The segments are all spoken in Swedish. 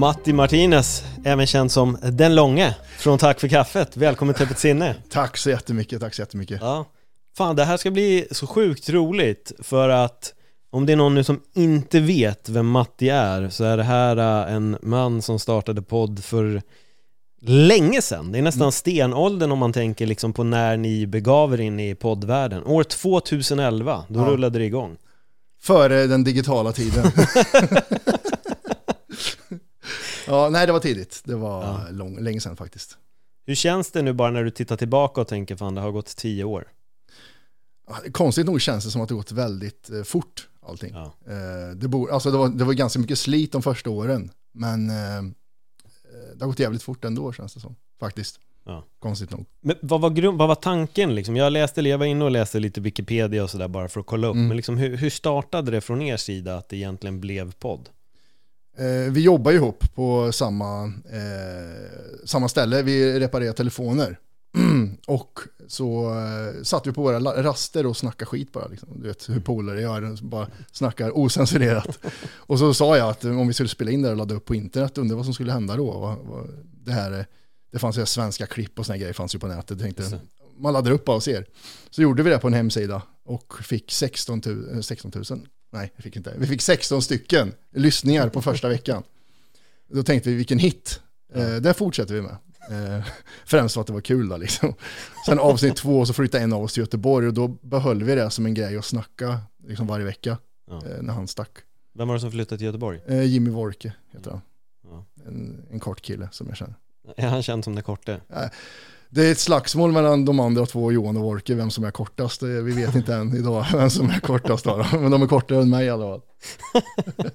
Matti Martinez, även känd som Den Långe, från Tack för kaffet. Välkommen till Öppet sinne. Tack så jättemycket, tack så jättemycket. Ja. Fan, det här ska bli så sjukt roligt för att om det är någon nu som inte vet vem Matti är så är det här äh, en man som startade podd för länge sedan. Det är nästan stenåldern om man tänker liksom på när ni begav er in i poddvärlden. År 2011, då Ja. rullade det igång. Före den digitala tiden. ja, nej det var tidigt. Det var Ja. lång, länge sedan faktiskt. Hur känns det nu bara när du tittar tillbaka och tänker fan det har gått tio år? Konstigt nog känns det som att det gått väldigt eh, fort allting. Ja. Eh, det, bor, alltså det, var, det var ganska mycket slit de första åren. Men eh, det har gått jävligt fort ändå känns det som. Faktiskt. Ja. Konstigt nog. Men vad var, grund, vad var tanken liksom? Jag läste, jag var inne och läste lite Wikipedia och sådär bara för att kolla upp. Mm. Men liksom hur, hur startade det från er sida att det egentligen blev podd? Eh, vi jobbar ihop på samma, eh, samma ställe, vi reparerar telefoner. och så eh, satt vi på våra raster och snackade skit bara. Liksom. Du vet hur polare gör, bara snackar osensurerat. och så sa jag att om vi skulle spela in det och ladda upp på internet, undrar vad som skulle hända då. Det, här, eh, det fanns ju svenska klipp och såna grejer fanns ju på nätet. Jag tänkte, man laddar upp och ser. Så gjorde vi det på en hemsida och fick 16 000, eh, 16 000 nej vi fick inte, vi fick 16 stycken lyssningar på första veckan. Då tänkte vi vilken hit, eh, det fortsätter vi med. Eh, främst för att det var kul då liksom. Sen avsnitt två så flyttade en av oss till Göteborg och då behöll vi det som en grej att snacka liksom varje vecka Ja. eh, när han stack. Vem var det som flyttade till Göteborg? Eh, Jimmy Worke heter han. Ja. En, en kort kille som jag känner. Är han känd som den korte? Det är ett slagsmål mellan de andra två, Johan och Worke, vem som är kortast. Eh, Vi vet inte än idag vem som är kortast då. men de är kortare än mig i alla fall.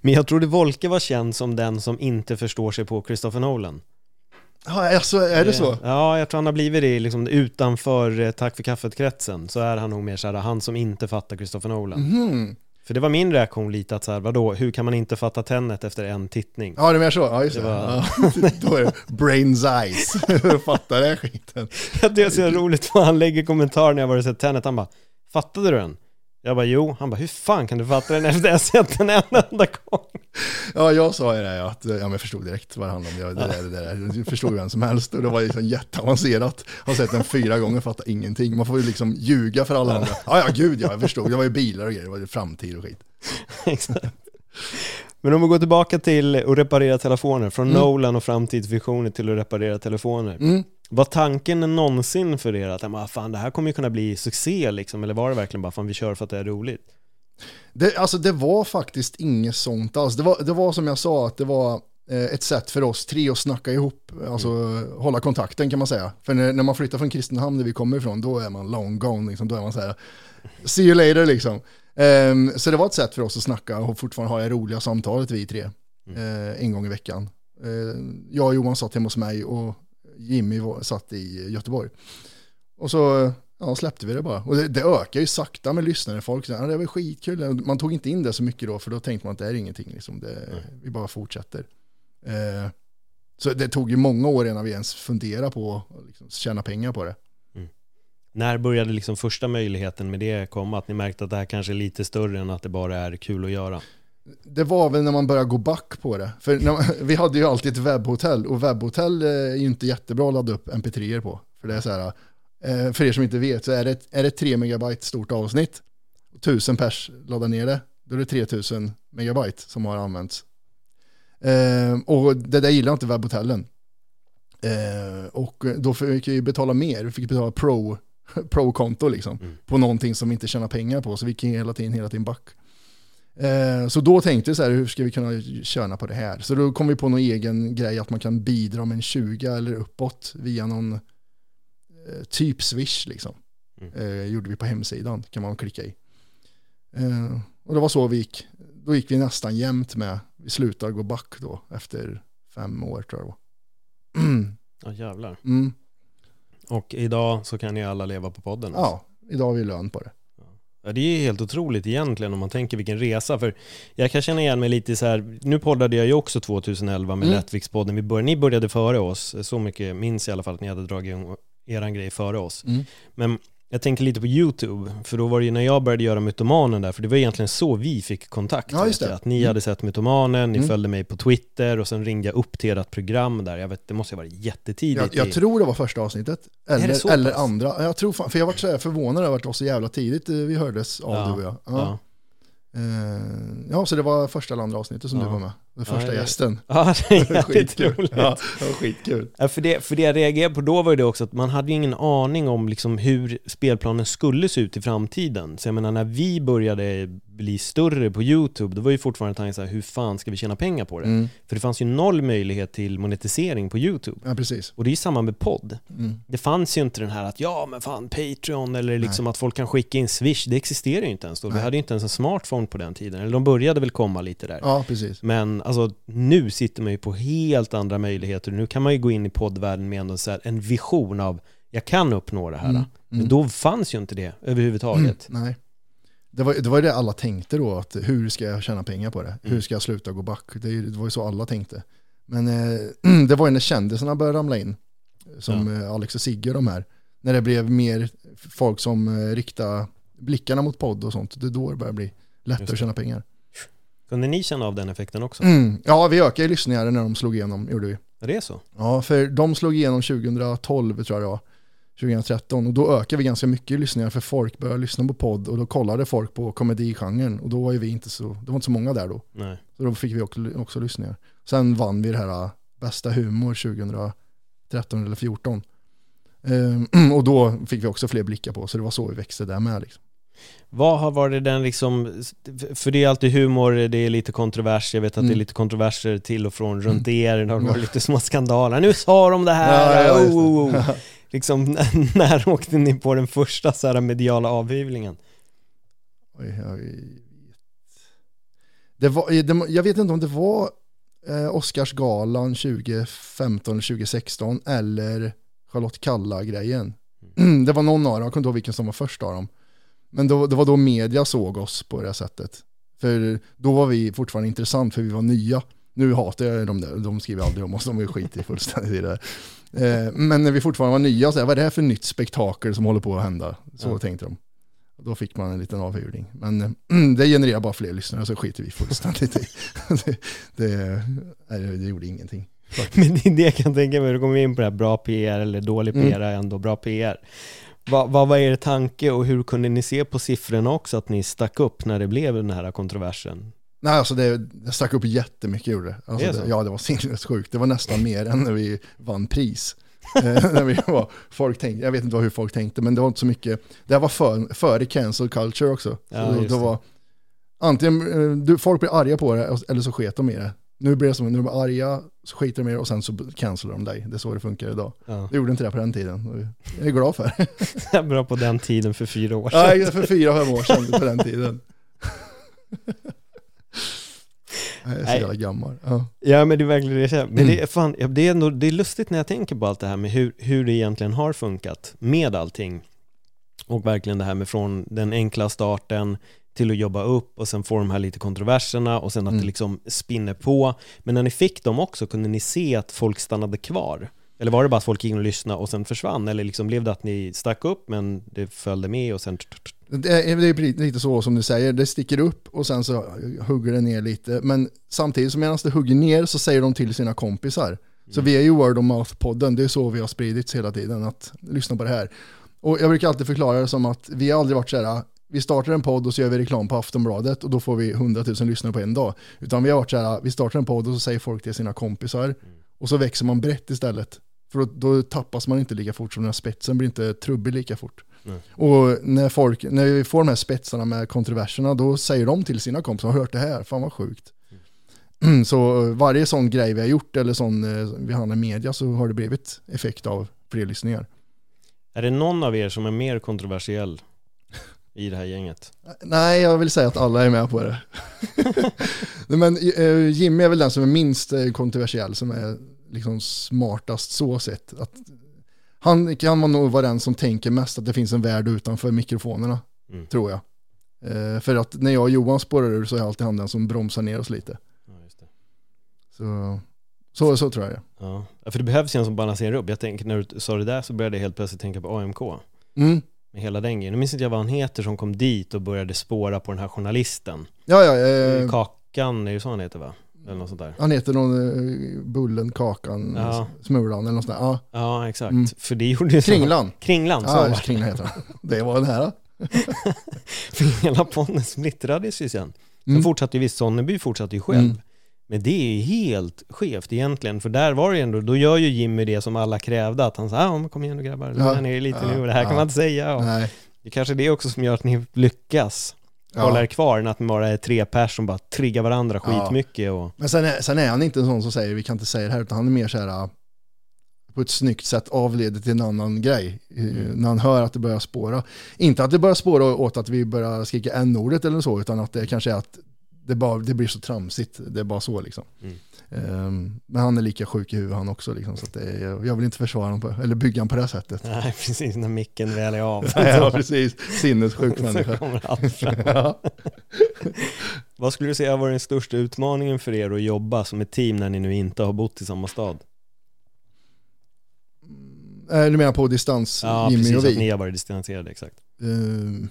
Men jag trodde Volke var känd som den som inte förstår sig på Christopher Nolan. Ja, alltså, är det så? Ja, jag tror han har blivit det liksom utanför eh, Tack för kaffet-kretsen. Så är han nog mer såhär, han som inte fattar Christopher Nolan. Mhm. För det var min reaktion lite att såhär, vadå, hur kan man inte fatta Tenet efter en tittning? Ja, det är mer så. Ja, just Det det. var- Ja, då är det brains eyes. Fattar det skiten. Det är så roligt för han lägger kommentar när jag varit sett Tenet, han bara Fattade du den? Jag bara jo, han bara hur fan kan du fatta den efter att jag sett den en enda gång? Ja, jag sa ju det, ja, att ja, men jag förstod direkt vad det handlade om. Det, det, där, det, där, det förstod vem som helst och det var liksom jätteavancerat. Har sett den fyra gånger, fattar ingenting. Man får ju liksom ljuga för alla andra. Ja, ja, gud ja, jag förstod. Det var ju bilar och grejer, det var ju framtid och skit. Exakt. Men om vi går tillbaka till att reparera telefoner, från Mm. Nolan och framtidsvisioner till att reparera telefoner. Mm. Var tanken någonsin för er att, fan det här kommer ju kunna bli succé liksom, eller var det verkligen bara, fan vi kör för att det är roligt? Det, alltså det var faktiskt inget sånt alls. Det var, det var som jag sa, att det var eh, ett sätt för oss tre att snacka ihop, alltså hålla kontakten kan man säga. För när, när man flyttar från Kristinehamn, där vi kommer ifrån, då är man long gone, liksom. då är man så här, see you later liksom. Ehm, så det var ett sätt för oss att snacka och fortfarande ha det roliga samtalet vi tre, eh, en gång i veckan. Eh, jag och Johan satt hemma hos mig och Jimmy var, satt i Göteborg. Och så ja, släppte vi det bara. Och det, det ökar ju sakta med lyssnare. Folk säger, ja, det var skitkul. Man tog inte in det så mycket då, för då tänkte man att det är ingenting. Liksom. Det, vi bara fortsätter. Eh, så det tog ju många år innan vi ens funderade på att liksom, tjäna pengar på det. När började liksom första möjligheten med det komma? Att ni märkte att det här kanske är lite större än att det bara är kul att göra? Det var väl när man började gå back på det. För man, vi hade ju alltid ett webbhotell och webbhotell eh, är ju inte jättebra att ladda upp mp3 på. För det är så här, eh, för er som inte vet så är det, är det 3 megabyte stort avsnitt. 1000 pers laddar ner det, då är det 3000 megabyte som har använts. Eh, och det där gillar inte webbhotellen. Och då fick vi betala mer, vi fick betala pro, pro-konto liksom. Mm. På någonting som vi inte tjänar pengar på, så vi gick hela tiden, hela tiden back. Eh, så då tänkte vi så här, hur ska vi kunna tjäna på det här? Så då kom vi på någon egen grej att man kan bidra med en 20 eller uppåt via någon eh, typ Swish liksom. Mm. Eh, gjorde vi på hemsidan, kan man klicka i. Och det var så vi gick. Då gick vi nästan jämnt med, vi slutade gå back då efter fem år tror jag det var. Ja, jävlar. Mm. Och idag så kan ni alla leva på podden. alltså. Ja, idag har vi lön på det. Ja, det är helt otroligt egentligen om man tänker vilken resa. För jag kan känna igen mig lite så här, nu poddade jag ju också 2011 med Mm. Rättvikspodden. Vi började, ni började före oss, så mycket minns jag i alla fall att ni hade dragit eran grej före oss. Mm. Men jag tänker lite på YouTube, för då var det ju när jag började göra Mytomanen där, för det var egentligen så vi fick kontakt. Ja, just det. Att ni Mm. hade sett Mytomanen, ni Mm. följde mig på Twitter och sen ringde jag upp till ert program där. Jag vet, det måste ha varit jättetidigt. Jag, jag i- tror det var första avsnittet. Eller, eller pass? andra. Jag tror fan, för jag var så förvånad över att det var så jävla tidigt eh, vi hördes av Ja, du och jag. Ja. Ja. Eh, ja, så det var första eller andra avsnittet som du var med. Den första det- gästen. ja, det är jävligt roligt. Ja, det var skitkul. Ja, för, det, för det jag reagerade på då var ju det också att man hade ju ingen aning om liksom hur spelplanen skulle se ut i framtiden. Så jag menar när vi började bli större på YouTube, då var ju fortfarande tanken så här, hur fan ska vi tjäna pengar på det? Mm. För det fanns ju noll möjlighet till monetisering på YouTube. Ja, precis. Och det är ju samma med podd. Mm. Det fanns ju inte den här att ja men fan Patreon eller liksom att folk kan skicka in Swish, det existerar ju inte ens då. Vi Nej. hade ju inte ens en smartphone på den tiden, eller de började väl komma lite där. Ja, precis. Men alltså nu sitter man ju på helt andra möjligheter. Nu kan man ju gå in i poddvärlden med ändå så här en vision av jag kan uppnå det här. Mm. Men Mm. då fanns ju inte det överhuvudtaget. Mm, nej. Det var, det var det alla tänkte då, att hur ska jag tjäna pengar på det? Hur Mm. ska jag sluta gå back? Det, är det var ju så alla tänkte. Men eh, det var ju när kändisarna började ramla in, som eh, Alex och Sigge och de här, när det blev mer folk som eh, riktade blickarna mot podd och sånt, det är då det började bli lättare att tjäna pengar. Kunde ni känna av den effekten också? Mm. Ja, vi ökade lyssningar när de slog igenom, gjorde vi. Är det så? Ja, för de slog igenom 2012 tror jag det var. 2013 och då ökade vi ganska mycket lyssningar för folk började lyssna på podd och då kollade folk på komedigenren och då var ju vi inte så, det var inte så många där då. Nej. Så då fick vi också, också lyssningar. Sen vann vi det här äh, bästa humor 2013 eller 2014. Ehm, och då fick vi också fler blickar på så det var så vi växte där med liksom. Vad har varit den liksom, för det är alltid humor, det är lite kontrovers, jag vet att det är Mm. lite kontroverser till och från runt er, det har varit lite små skandaler, nu sa de det här, Ja, ja, oh, oh, oh. Liksom, när åkte ni på den första så här mediala avhyvlingen? Oj, jag, vet. Det var, eh, det, jag vet inte om det var eh, Oscarsgalan 2015 eller 2016 eller Charlotte Kalla-grejen. Det var någon av dem, jag kommer inte ihåg vilken som var först av dem. Men då, det var då media såg oss på det här sättet. För då var vi fortfarande intressant för vi var nya. Nu hatar jag dem där, de skriver aldrig om oss, de är skit i fullständigt i det. Eh, Men när vi fortfarande var nya, så här, vad är det här för nytt spektakel som håller på att hända? Så Ja. tänkte de. Då fick man en liten avhyvling. Men eh, det genererar bara fler lyssnare så skiter vi fullständigt i. det, det, nej, det gjorde ingenting. Men det jag kan tänka mig, du kommer in på det här bra PR eller dålig Mm. PR är ändå bra PR. Vad, vad var er tanke och hur kunde ni se på siffrorna också att ni stack upp när det blev den här kontroversen? Nej, alltså det, det stack upp jättemycket gjorde det. Alltså Det det. Ja, det var sinnessjukt. Det var nästan mer än när vi vann pris. Eh, när vi var, folk tänkte, jag vet inte hur folk tänkte, men det var inte så mycket. Det här var för, före cancel culture också. Ja, så då det. var, antingen, eh, du, folk blir arga på det eller så sket de i det. Nu blir det som, när de arga så skiter de i det och sen så cancelar de dig. Det är så det funkar idag. Ja. Det gjorde inte det på den tiden. Jag är glad för det. Bra på den tiden för fyra år sedan. Nej, för fyra, fem år sedan på den tiden. Jag är så jävla gammal. Ja. Ja men det är verkligen det jag känner. Men Mm. det är, fan, det, är ändå, det är lustigt när jag tänker på allt det här med hur, hur det egentligen har funkat med allting. Och verkligen det här med från den enkla starten till att jobba upp och sen få de här lite kontroverserna och sen att Mm. det liksom spinner på. Men när ni fick dem också, kunde ni se att folk stannade kvar? Eller var det bara att folk gick in och lyssnade och sen försvann? Eller liksom blev det att ni stack upp men det följde med och sen... Det är, det är lite så som du säger, det sticker upp och sen så hugger det ner lite. Men samtidigt som medan det hugger ner så säger de till sina kompisar. Så vi är ju word of mouth-podden, det är så vi har spridits hela tiden, att lyssna på det här. Och jag brukar alltid förklara det som att vi har aldrig varit så här, vi startar en podd och så gör vi reklam på Aftonbladet och då får vi 100 000 lyssnare på en dag. Utan vi har varit så här, vi startar en podd och så säger folk till sina kompisar och så växer man brett istället. För då, då tappas man inte lika fort som den här spetsen blir inte trubbig lika fort. Nej. Och när, folk, när vi får de här spetsarna med kontroverserna, då säger de till sina kompisar, har hört det här, fan vad sjukt. Så varje sån grej vi har gjort eller sån eh, vi handlar i media så har det blivit effekt av fler lyssningar. Är det någon av er som är mer kontroversiell i det här gänget? Nej, jag vill säga att alla är med på det. Men eh, Jimmy är väl den som är minst eh, kontroversiell, som är liksom smartast så sett. Att han kan man nog vara den som tänker mest att det finns en värld utanför mikrofonerna, Mm. tror jag. Eh, För att när jag och Johan spårar ur så är alltid han den som bromsar ner oss lite. Ja, just det. Så, så, så tror jag det. Ja. Ja, för det behövs ju en som balanserar upp. Jag tänker när du sa det där så började jag helt plötsligt tänka på AMK. Mm. Med hela den grejen. Nu minns inte jag vad han heter som kom dit och började spåra på den här journalisten. Ja, ja, eh, Kakan, är det så han heter va? Eller något sånt där. han heter någon eh, Bullen, Kakan, Ja. Smulan eller något sånt där. Ja, Ja, exakt. Mm. För det gjorde ju så- Kringlan. Kringlan, så Ja, var. Kringlan heter han. Det var den här. För hela podden splittrades ju sen. Sen Mm. fortsatte ju visst, Sonneby fortsatte ju själv. Mm. Men det är ju helt skevt egentligen, för där var det ändå, då gör ju Jimmy det som alla krävde, att han sa ja men kom igen nu grabbar, Ja. lugna ner er lite Ja. nu, det här kan Ja. man inte säga. Och Nej. det är kanske är det också som gör att ni lyckas hålla er kvar, än att ni bara är tre pers som bara triggar varandra Ja. skitmycket och Men sen är, sen är han inte en sån som säger vi kan inte säga det här, utan han är mer så här äh, på ett snyggt sätt avleder till en annan grej. eh, När han hör att det börjar spåra. Inte att det börjar spåra åt att vi börjar skrika n-ordet eller så, utan att det kanske är att det, bara, det blir så tramsigt. Det är bara så liksom. Mm. Ehm, men han är lika sjuk i huvudet han också. Liksom, så det är, jag vill inte försvara honom på, eller bygga honom på det sättet. Nej, precis när micken väl är av. ja, precis. Sinnessjuk människa. kommer allt fram. ja. Vad skulle du säga var den största utmaningen för er att jobba som ett team när ni nu inte har bott i samma stad? Eh, Du menar på distans, Ja, Jimmy precis, och vi? att ni har varit distanserade, exakt. Ehm,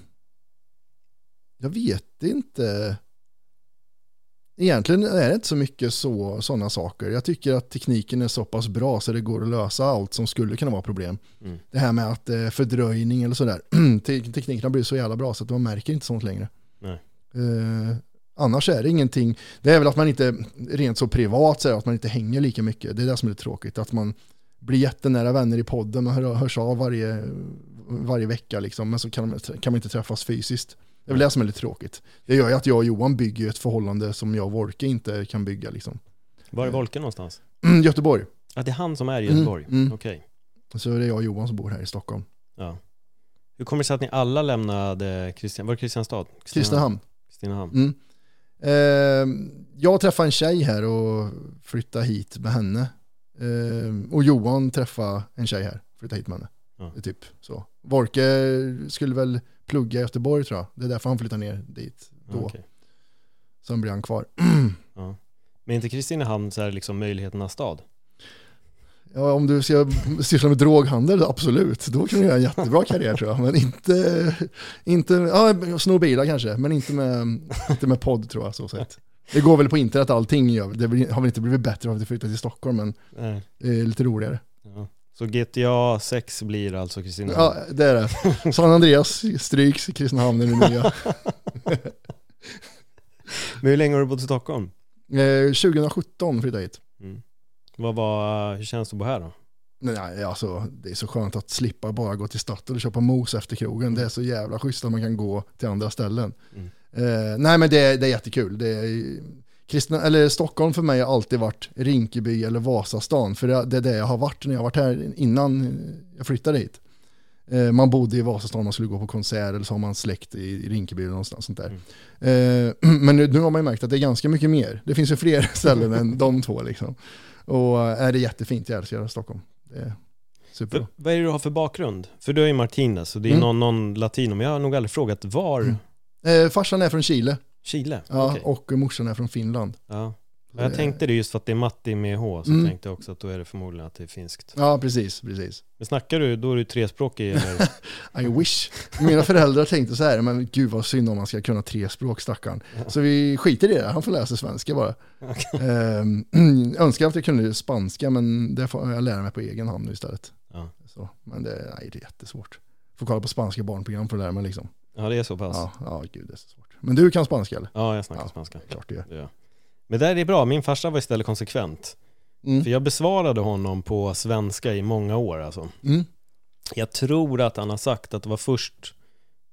jag vet inte. Egentligen är det inte så mycket så, sådana saker. Jag tycker att tekniken är så pass bra så det går att lösa allt som skulle kunna vara problem. Mm. Det här med att eh, fördröjning eller sådär. Te- Tekniken har blivit så jävla bra så att man märker inte sånt längre. Eh, annars är det ingenting. Det är väl att man inte, rent så privat säger att man inte hänger lika mycket. Det är det som är tråkigt. Att man blir jättenära vänner i podden och hör, hörs av varje, varje vecka liksom. Men så kan, kan man inte träffas fysiskt. Det är väl det som är lite tråkigt. Det gör ju att jag och Johan bygger ett förhållande som jag och Wolke inte kan bygga liksom. Var är Volke någonstans? Göteborg. Ja, det är han som är i Göteborg? Mm, mm. Okej. Så det är jag och Johan som bor här i Stockholm. Ja. Hur kommer det sig att ni alla lämnade Kristian, var det Kristianstad? Kristinehamn. Kristinehamn. Mm. Eh, jag träffade en tjej här och flyttade hit med henne. Eh, och Johan träffade en tjej här, flyttade hit med henne. Är typ så. Vorke skulle väl plugga i Göteborg tror jag. Det är därför han flyttade ner dit då. Okej. Sen blir han kvar. Ja. Men inte Kristinehamn så här liksom möjligheternas stad? Ja, om du ska syssla med droghandel, absolut. Då kan du göra en jättebra karriär tror jag. Men inte, inte ja, sno bilar kanske, men inte med, inte med podd tror jag. Så sett. Det går väl på internet allting, gör. det har väl inte blivit bättre av att du flyttat till Stockholm, men Nej. det är lite roligare. Ja. Så GTA 6 blir alltså Kristinehamn? Ja, det är det. San Andreas stryks, Kristinehamn är det nya. Men hur länge har du bott i Stockholm? Eh, 2017 flyttade jag hit. Mm. Vad var, hur känns det att bo här då? Nej, alltså, det är så skönt att slippa bara gå till Statoil och köpa mos efter krogen. Det är så jävla schysst att man kan gå till andra ställen. Mm. Eh, nej, men det, det är jättekul. Det är, Kristna, eller Stockholm för mig har alltid varit Rinkeby eller Vasastan. För det, det är det jag har varit när jag har varit här innan jag flyttade hit. Eh, man bodde i Vasastan, man skulle gå på konsert eller så har man släkt i Rinkeby eller någonstans sånt där. Eh, men nu, nu har man ju märkt att det är ganska mycket mer. Det finns ju fler ställen än de två liksom. Och eh, är det jättefint, jag älskar Stockholm. Det är superbra. För, vad är det du har för bakgrund? För du är ju Martinez och det är Mm. någon, någon latino, men jag har nog aldrig frågat var Mm. Eh, farsan är från Chile Chile? ja, Okej. och morsan är från Finland. Ja. Jag tänkte det just för att det är Matti med H, så Mm. tänkte jag också att då är det förmodligen att det är finskt. Ja, precis, precis. Men snackar du, då är du trespråkig eller? I wish. Mina föräldrar tänkte så här, men gud vad synd om man ska kunna tre språk stackarn. Så vi skiter i det, han får lära sig svenska bara. Ehm, önskar att jag kunde spanska, men det får jag lära mig på egen hand nu istället. Ja. Så, men det, nej, det är jättesvårt. Får kolla på spanska barnprogram för att lära mig liksom. ja, det är så pass. Ja, Ja, ja, gud det är så svårt. Men du kan spanska eller? jag snackar Ja. spanska. Klart. Det jag. Men där är det bra, min farsa var istället konsekvent. Mm. För jag besvarade honom på svenska i många år alltså. Mm. Jag tror att han har sagt att det var först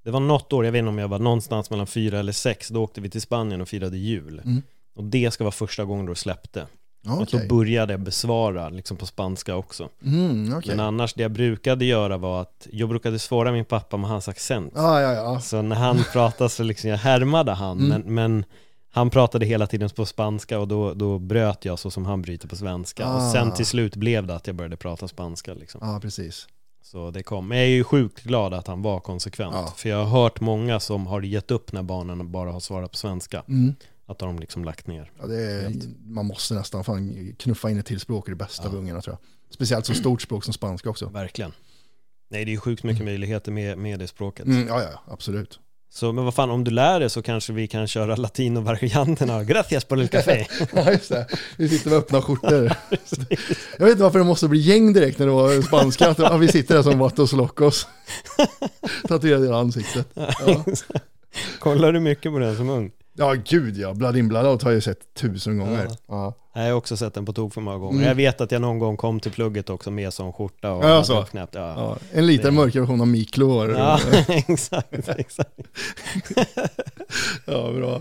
Det var något år, jag vet inte om jag var någonstans mellan fyra eller sex Då åkte vi till Spanien och firade jul Mm. Och det ska vara första gången då det släppte Ja, Och då började jag besvara liksom på spanska också Mm, okej. Men annars det jag brukade göra var att Jag brukade svara min pappa med hans accent Ja, ja, ja. Så när han pratade så liksom jag härmade han Mm. men, men han pratade hela tiden på spanska och då, då bröt jag så som han bryter på svenska Och sen Ah. till slut blev det att jag började prata spanska liksom Ja, precis. Så det kom, men jag är ju sjukt glad att han var konsekvent Ja. För jag har hört många som har gett upp när barnen bara har svarat på svenska Mm. Att de liksom lagt ner Ja, det är, man måste nästan fan knuffa in ett till språk i det bästa Ja. av ungarna tror jag. Speciellt så stort språk som spanska också. Verkligen Nej det är ju sjukt mycket möjligheter med, med det språket Mm, ja, ja, absolut. Så men vad fan, om du lär dig så kanske vi kan köra latino-varianterna Gracias por el café Ja, just det. Vi sitter med öppna skjortor. Jag vet inte varför det måste bli gäng direkt när det var spanska. Att ja, vi sitter där som Vatos Locos. Tatuerade i ansiktet. Ja. Kollar du mycket på den som ung? Ja, gud ja. Blood in blood out har jag sett tusen gånger. Ja. Ja. Jag har också sett den på tok för många gånger. Mm. Jag vet att jag någon gång kom till plugget också med sån skjorta och Ja, så. knäppt. Ja. Ja. En lite Det- mörkare version av Miklo. Ja, exakt, exakt. ja, bra.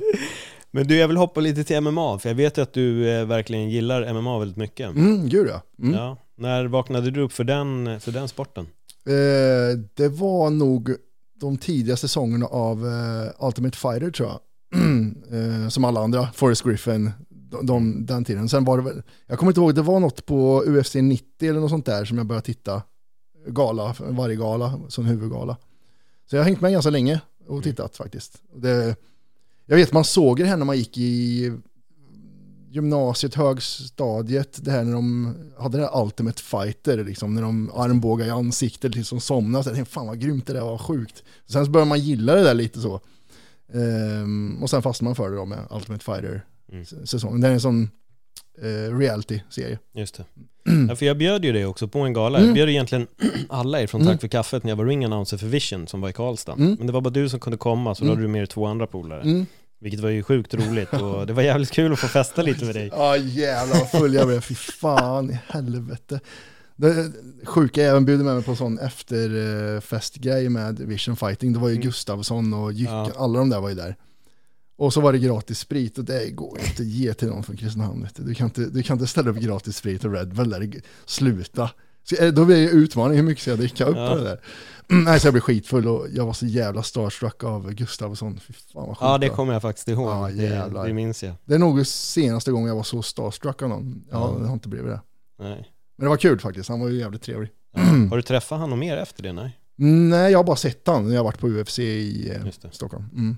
Men du, jag vill hoppa lite till MMA, för jag vet ju att du eh, verkligen gillar MMA väldigt mycket. Mm, gud ja. Mm. Ja. När vaknade du upp för den, för den sporten? Eh, det var nog de tidiga säsongerna av eh, Ultimate Fighter tror jag. eh, som alla andra, Forrest Griffin, de, de, den tiden. Sen var det väl, jag kommer inte ihåg, det var något på UFC 90 eller något sånt där som jag började titta. Gala, varje gala, som huvudgala. Så jag har hängt med ganska länge och tittat faktiskt. Det, jag vet man såg det här när man gick i gymnasiet, högstadiet, det här när de hade det här Ultimate Fighter, liksom, när de armbågar i ansiktet tills de somnade. Så jag tänkte, fan vad grymt det där var, sjukt. Sen så började man gilla det där lite så. Ehm, och sen fastnade man för det då med Ultimate Fighter-säsongen. Det är en sån eh, reality-serie. Just det. Ja, för jag bjöd ju dig också på en gala. Mm. Jag bjöd egentligen alla er från Tack Mm. för kaffet när jag var ring announcer för Vision som var i Karlstad. Mm. Men det var bara du som kunde komma, så då Mm. hade du med dig två andra polare. Mm. Vilket var ju sjukt roligt och det var jävligt kul att få festa lite med dig. Ja jävlar vad full jag blev, fy fan i helvete. Det sjuka är, jag även bjöd med mig på sån efterfestgrej med Vision Fighting. Det var ju Mm. Gustavsson och Jycke, Ja. alla de där var ju där. Och så var det gratis sprit och det går inte att ge till någon från Kristinehamn. Du. Du, kan inte, du kan inte ställa upp gratis sprit och Red Bull där, sluta. Så, eh, då blir det utmaning, hur mycket ska jag dricka upp Ja. på det där? Nej, så jag blev skitfull och jag var så jävla starstruck av Gustavsson. Fy fan vad sjukt Ja, det kommer jag faktiskt ihåg. Ja, det, jävlar. det minns jag. Det är nog senaste gången jag var så starstruck av någon. Ja, Ja. det har inte blivit det. Nej. Men det var kul faktiskt, han var ju jävligt trevlig. Ja. Har du träffat honom mer efter det? Nej. Nej, jag har bara sett han när jag har varit på UFC i eh. Stockholm. Mm.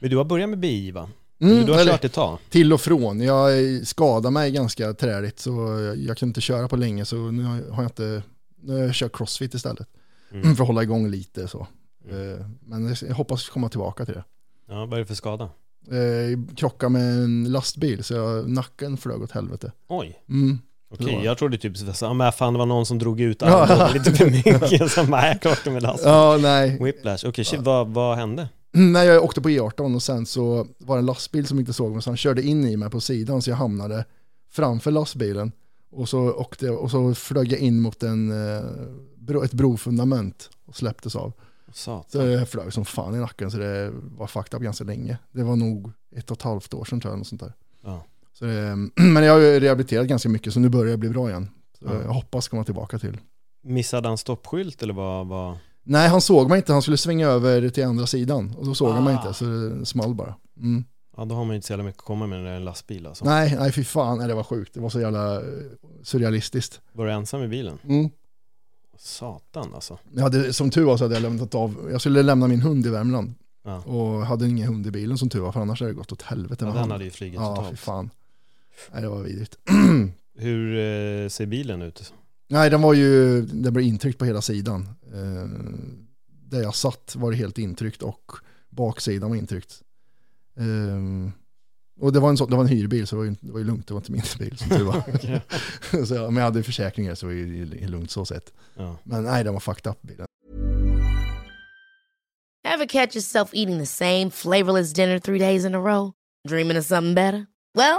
Men du har börjat med BI va? Mm, du har kört ett tag? till och från. Jag skadade mig ganska träligt så jag, jag kunde inte köra på länge så nu har jag inte, nu har jag kört crossfit istället. Mm. För att hålla igång lite så. Mm. Eh, Men jag hoppas komma tillbaka till det. Ja, vad är det för skada? Eh, Krocka med en lastbil så jag, nacken flög åt helvete. Oj, Mm. Okej. Jag trodde typ så här, men fan det var någon som drog ut armen lite för mycket. Så bara, jag krockade med lasten. Ja, nej. Whiplash, okej shit, vad, vad hände? Nej, jag åkte på E18 och sen så var det en lastbil som inte såg mig så han körde in i mig på sidan så jag hamnade framför lastbilen. Och så, åkte, och så flög jag in mot en, eh, ett brofundament och släpptes av. Så Satan. jag flög som fan i nacken så det var fucked up ganska länge. Det var nog ett och ett halvt år sedan tror jag. Något sånt där. Ja. Så det, men jag har ju rehabiliterat ganska mycket så nu börjar jag bli bra igen. Så Ja. jag hoppas komma tillbaka till. Missade han stoppskylt eller vad? vad? Nej, han såg mig inte. Han skulle svänga över till andra sidan. Och då såg han mig Ah. inte, så det small bara. Mm. Ja, då har man ju inte så jävla mycket att komma med när det är en lastbil alltså. Nej, nej fy fan, nej, det var sjukt. Det var så jävla eh, surrealistiskt. Var du ensam i bilen? Mm. Satan alltså. Jag hade, som tur var så hade jag lämnat av, jag skulle lämna min hund i Värmland. Ja. Och hade ingen hund i bilen som tur var, för annars hade det gått åt helvete Ja, den hade ju flugit Ja, fy totalt. fan. Nej, det var vidrigt. Hur eh, ser bilen ut? nej, den var ju, det blev intryckt på hela sidan. Eh, där jag satt var det helt intryckt och baksidan var intryckt. Eh, och det var, en så, det var en hyrbil så det var, ju, det var ju lugnt, det var inte min bil som tur var. så, jag- men jag hade försäkringar så det var ju lugnt så sett. Ja. Men nej, den var fucked up bilen. Ever catch yourself eating the same flavorless dinner three days in a row? Dreaming of something better? Well,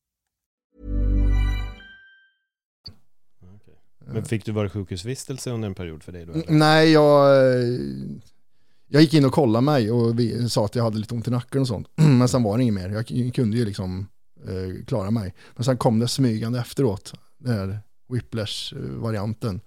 Men fick du vara sjukhusvistelse under en period för dig då? eller? Nej, jag, jag gick in och kollade mig och vi, sa att jag hade lite ont i nacken och sånt. Men sen var det inget mer. Jag kunde ju liksom eh, klara mig. Men sen kom det smygande efteråt, den här whiplash-varianten.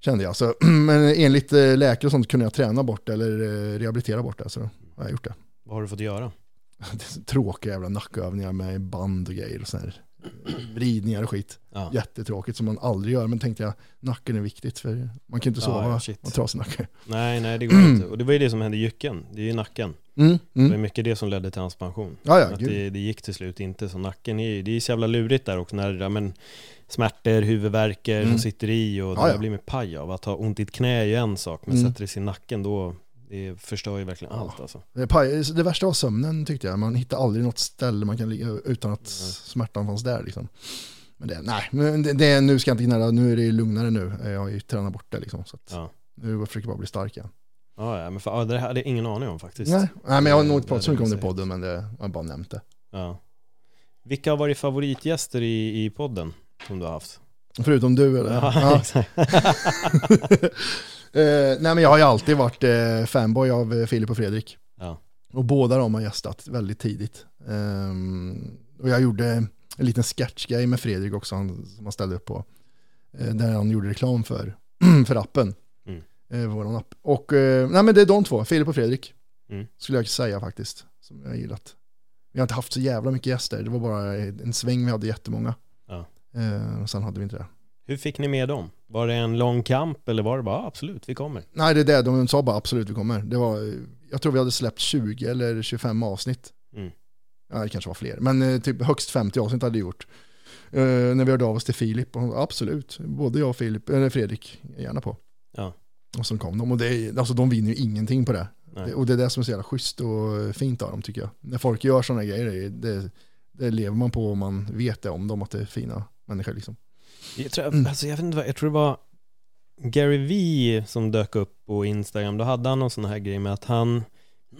Kände jag. Så, men enligt eh, läkare och sånt kunde jag träna bort det eller eh, rehabilitera bort det. Så har jag gjort det. Vad har du fått göra? tråkiga jävla nackövningar med band och grejer och så här vridningar och skit. Ja. Jättetråkigt som man aldrig gör. Men tänkte jag, nacken är viktigt för man kan inte sova ja, ja, med trasig nacke. Nej, nej det går inte. Och det var ju det som hände i Jycken. Det är ju nacken. Mm, Det var mm. mycket det som ledde till hans pension. Ja, ja, att det, det gick till slut inte. Så nacken är ju, det är så jävla lurigt där också när men, smärtor, huvudvärker Mm. som sitter i och det Ja, ja. har blivit paj av. Att ha ont i ett knä är ju en sak, men Mm. sätter det sig i nacken då, det förstör ju verkligen allt alltså. Det, paj- det värsta var sömnen tyckte jag. Man hittar aldrig något ställe man kan ligga utan att smärtan fanns där liksom. Men det, nej, men det, det, nu ska jag inte gnälla, nu är det lugnare nu. Jag har ju tränat bort det liksom. Så Ja. Nu försöker jag bara bli stark igen. Ja, men för, det hade jag ingen aning om faktiskt. Nej, nej, men jag har nog inte pratat så mycket om det i podden, men det, jag har bara nämnt det. Ja. Vilka har varit favoritgäster i, i podden som du har haft? Förutom du eller? Ja, exakt. Eh, nej men jag har ju alltid varit eh, fanboy av eh, Filip och Fredrik. Ja. Och båda de har gästat väldigt tidigt. Ehm, och jag gjorde en liten sketchgrej med Fredrik också, han, som han ställde upp på. Eh, där han gjorde reklam för, för appen. Mm. Eh, våran app. Och eh, nej men det är de två, Filip och Fredrik. Mm. Skulle jag säga faktiskt. Som jag gillat. Vi har inte haft så jävla mycket gäster, det var bara en sväng vi hade jättemånga. Eh, sen hade vi inte det. Hur fick ni med dem? Var det en lång kamp eller var det bara "Ja, absolut, vi kommer? Nej, det är det. De sa bara absolut vi kommer. Det var, jag tror vi hade släppt 20 eller 25 avsnitt. Mm. Ja, det kanske var fler. Men eh, typ högst 50 avsnitt hade vi gjort. Eh, när vi hörde av oss till Filip. Och, sa, absolut, både jag och Filip, eller Fredrik, är gärna på. Ja. Och så kom de. Och det, alltså, de vinner ju ingenting på det. Nej. Och det är det som är så jävla schysst och fint av dem tycker jag. När folk gör sådana grejer, det, det lever man på och man vet det om dem, att det är fina människor liksom. Jag tror, Mm. alltså, jag vet inte vad, jag tror det var Gary V som dök upp på Instagram, då hade han någon sån här grej med att han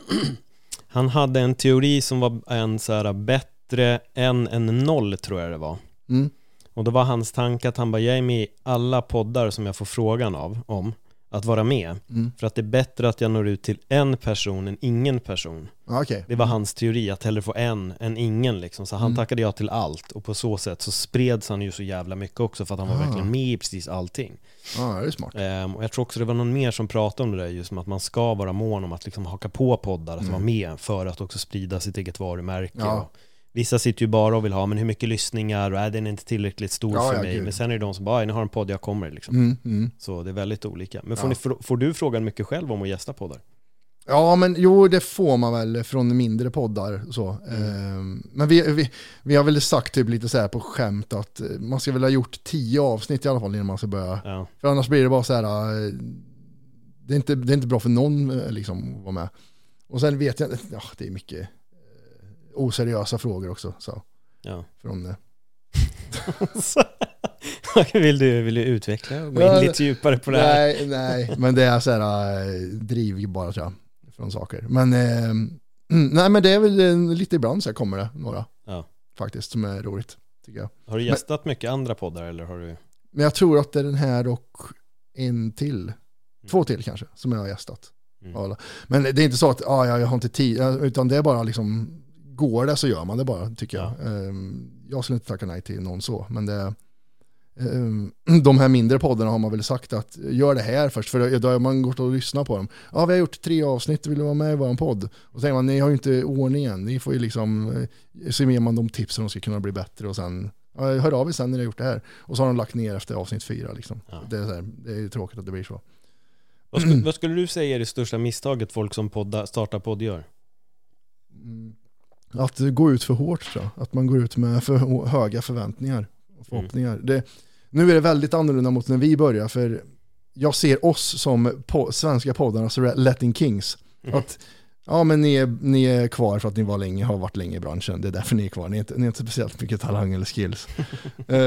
Han hade en teori som var en så här bättre än en noll tror jag det var Mm. Och då var hans tanke att han bara, jag är med i alla poddar som jag får frågan av, om att vara med Mm. För att det är bättre att jag når ut till en person än ingen person Ja, okej. Det var hans teori, att hellre få en än ingen liksom. Så han Mm. tackade ja till allt och på så sätt så spreds han ju så jävla mycket också för att han var Ah. verkligen med i precis allting. Ja, det är smart. Ehm, och jag tror också det var någon mer som pratade om det där just som att man ska vara mån om att liksom haka på poddar, att Mm. vara med för att också sprida sitt eget varumärke. Ja. Och vissa sitter ju bara och vill ha, men hur mycket lyssningar och är den inte tillräckligt stor Ja, för ja, mig? gud. Men sen är det de som bara, "Aj, ni har en podd, jag kommer liksom. Mm, mm. Så det är väldigt olika. Men får, Ja. ni, får du frågan mycket själv om att gästa poddar? Ja, men jo, det får man väl från mindre poddar. Så. Ehm, men vi, vi, vi har väl sagt typ lite så här på skämt att eh, man ska väl ha gjort tio avsnitt i alla fall innan man ska börja. Ja, För annars blir det bara så här, eh, det är inte, det är inte bra för någon eh, liksom att vara med. Och sen vet jag, ja det är mycket oseriösa frågor också. Så, ja. från, eh, vill, du, vill du utveckla och gå Ja, in lite djupare på det här? nej, nej, men det är så här eh, driv bara tror jag. Från saker. Men, eh, mm, nej men det är väl eh, lite ibland så här kommer det några. Ja. Faktiskt som är roligt, tycker jag. Har du gästat mycket andra poddar eller har du? Men jag tror att det är den här och en till. Två till kanske, som jag har gästat. Mm. Men det är inte så att ah, jag har inte tid, utan det är bara liksom, går det så gör man det bara, tycker Ja. jag. Ehm, Jag skulle inte tacka nej till någon så, men det, eh, de här mindre poddarna har man väl sagt att gör det här först, för då har man gått och lyssnat på dem. Ja, vi har gjort tre avsnitt, vill du vara med i vår podd? Och så säger man, ni har ju inte ordningen, ni får ju liksom, eh, så ger man de tips som de ska kunna bli bättre och sen, ja, hör av er sen när ni har gjort det här. Och så har de lagt ner efter avsnitt fyra liksom. Ja. Det, är här, det är tråkigt att det blir så. Vad, skulle, vad skulle du säga är det största misstaget folk som podda, startar podd gör? Mm. Att gå ut för hårt tror jag. Att man går ut med för höga förväntningar och förhoppningar. Det, nu är det väldigt annorlunda mot när vi började för jag ser oss som po svenska poddarnas Latin Kings. Mm. Att ja men ni är, ni är kvar för att ni var länge, har varit länge i branschen. Det är därför ni är kvar. Ni är inte, ni är inte speciellt mycket talang eller skills. uh,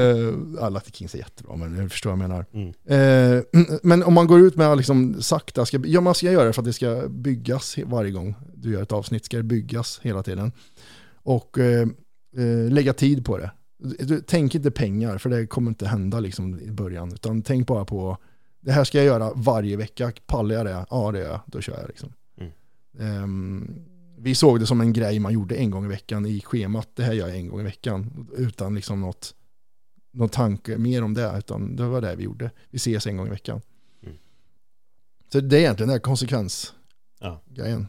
ja, Latin Kings är jättebra men du förstår vad jag menar. Mm. Eh, men om man går ut med liksom sakta, ska, ja man ska göra det för att det ska byggas varje gång du gör ett avsnitt, ska det byggas hela tiden. Och eh, eh, lägga tid på det. Tänk inte pengar, för det kommer inte hända liksom i början, utan tänk bara på, det här ska jag göra varje vecka, pallar jag det? Ja det gör jag, då kör jag liksom. Ehm, vi såg det som en grej man gjorde en gång i veckan i schemat, det här gör jag en gång i veckan, utan liksom något någon tanke mer om det, utan det var det vi gjorde. Vi ses en gång i veckan. Mm. Så det är egentligen den här konsekvensgrejen. Ja.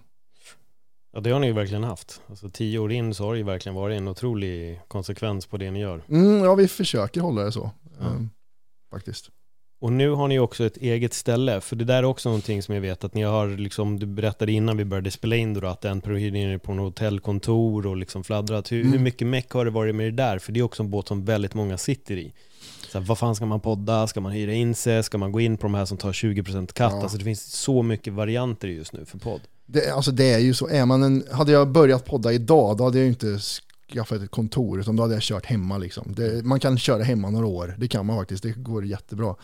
Ja, det har ni ju verkligen haft. Alltså tio år in så har det ju verkligen varit en otrolig konsekvens på det ni gör. Mm, ja, vi försöker hålla det så. Ja. ehm, faktiskt. Och nu har ni också ett eget ställe, för det där är också någonting som jag vet att ni har, liksom, du berättade innan vi började spela in då, att en hyrde in er på något hotellkontor och liksom fladdrat. Hur, Mm. hur mycket meck har det varit med det där? För det är också en båt som väldigt många sitter i. Så här, vad fan ska man podda? Ska man hyra in sig? Ska man gå in på de här som tar 20% katt? Ja. Alltså det finns så mycket varianter just nu för podd. Det, alltså det är ju så, är man en, hade jag börjat podda idag då hade jag inte skaffat ett kontor utan då hade jag kört hemma liksom. Det, man kan köra hemma några år, det kan man faktiskt, det går jättebra.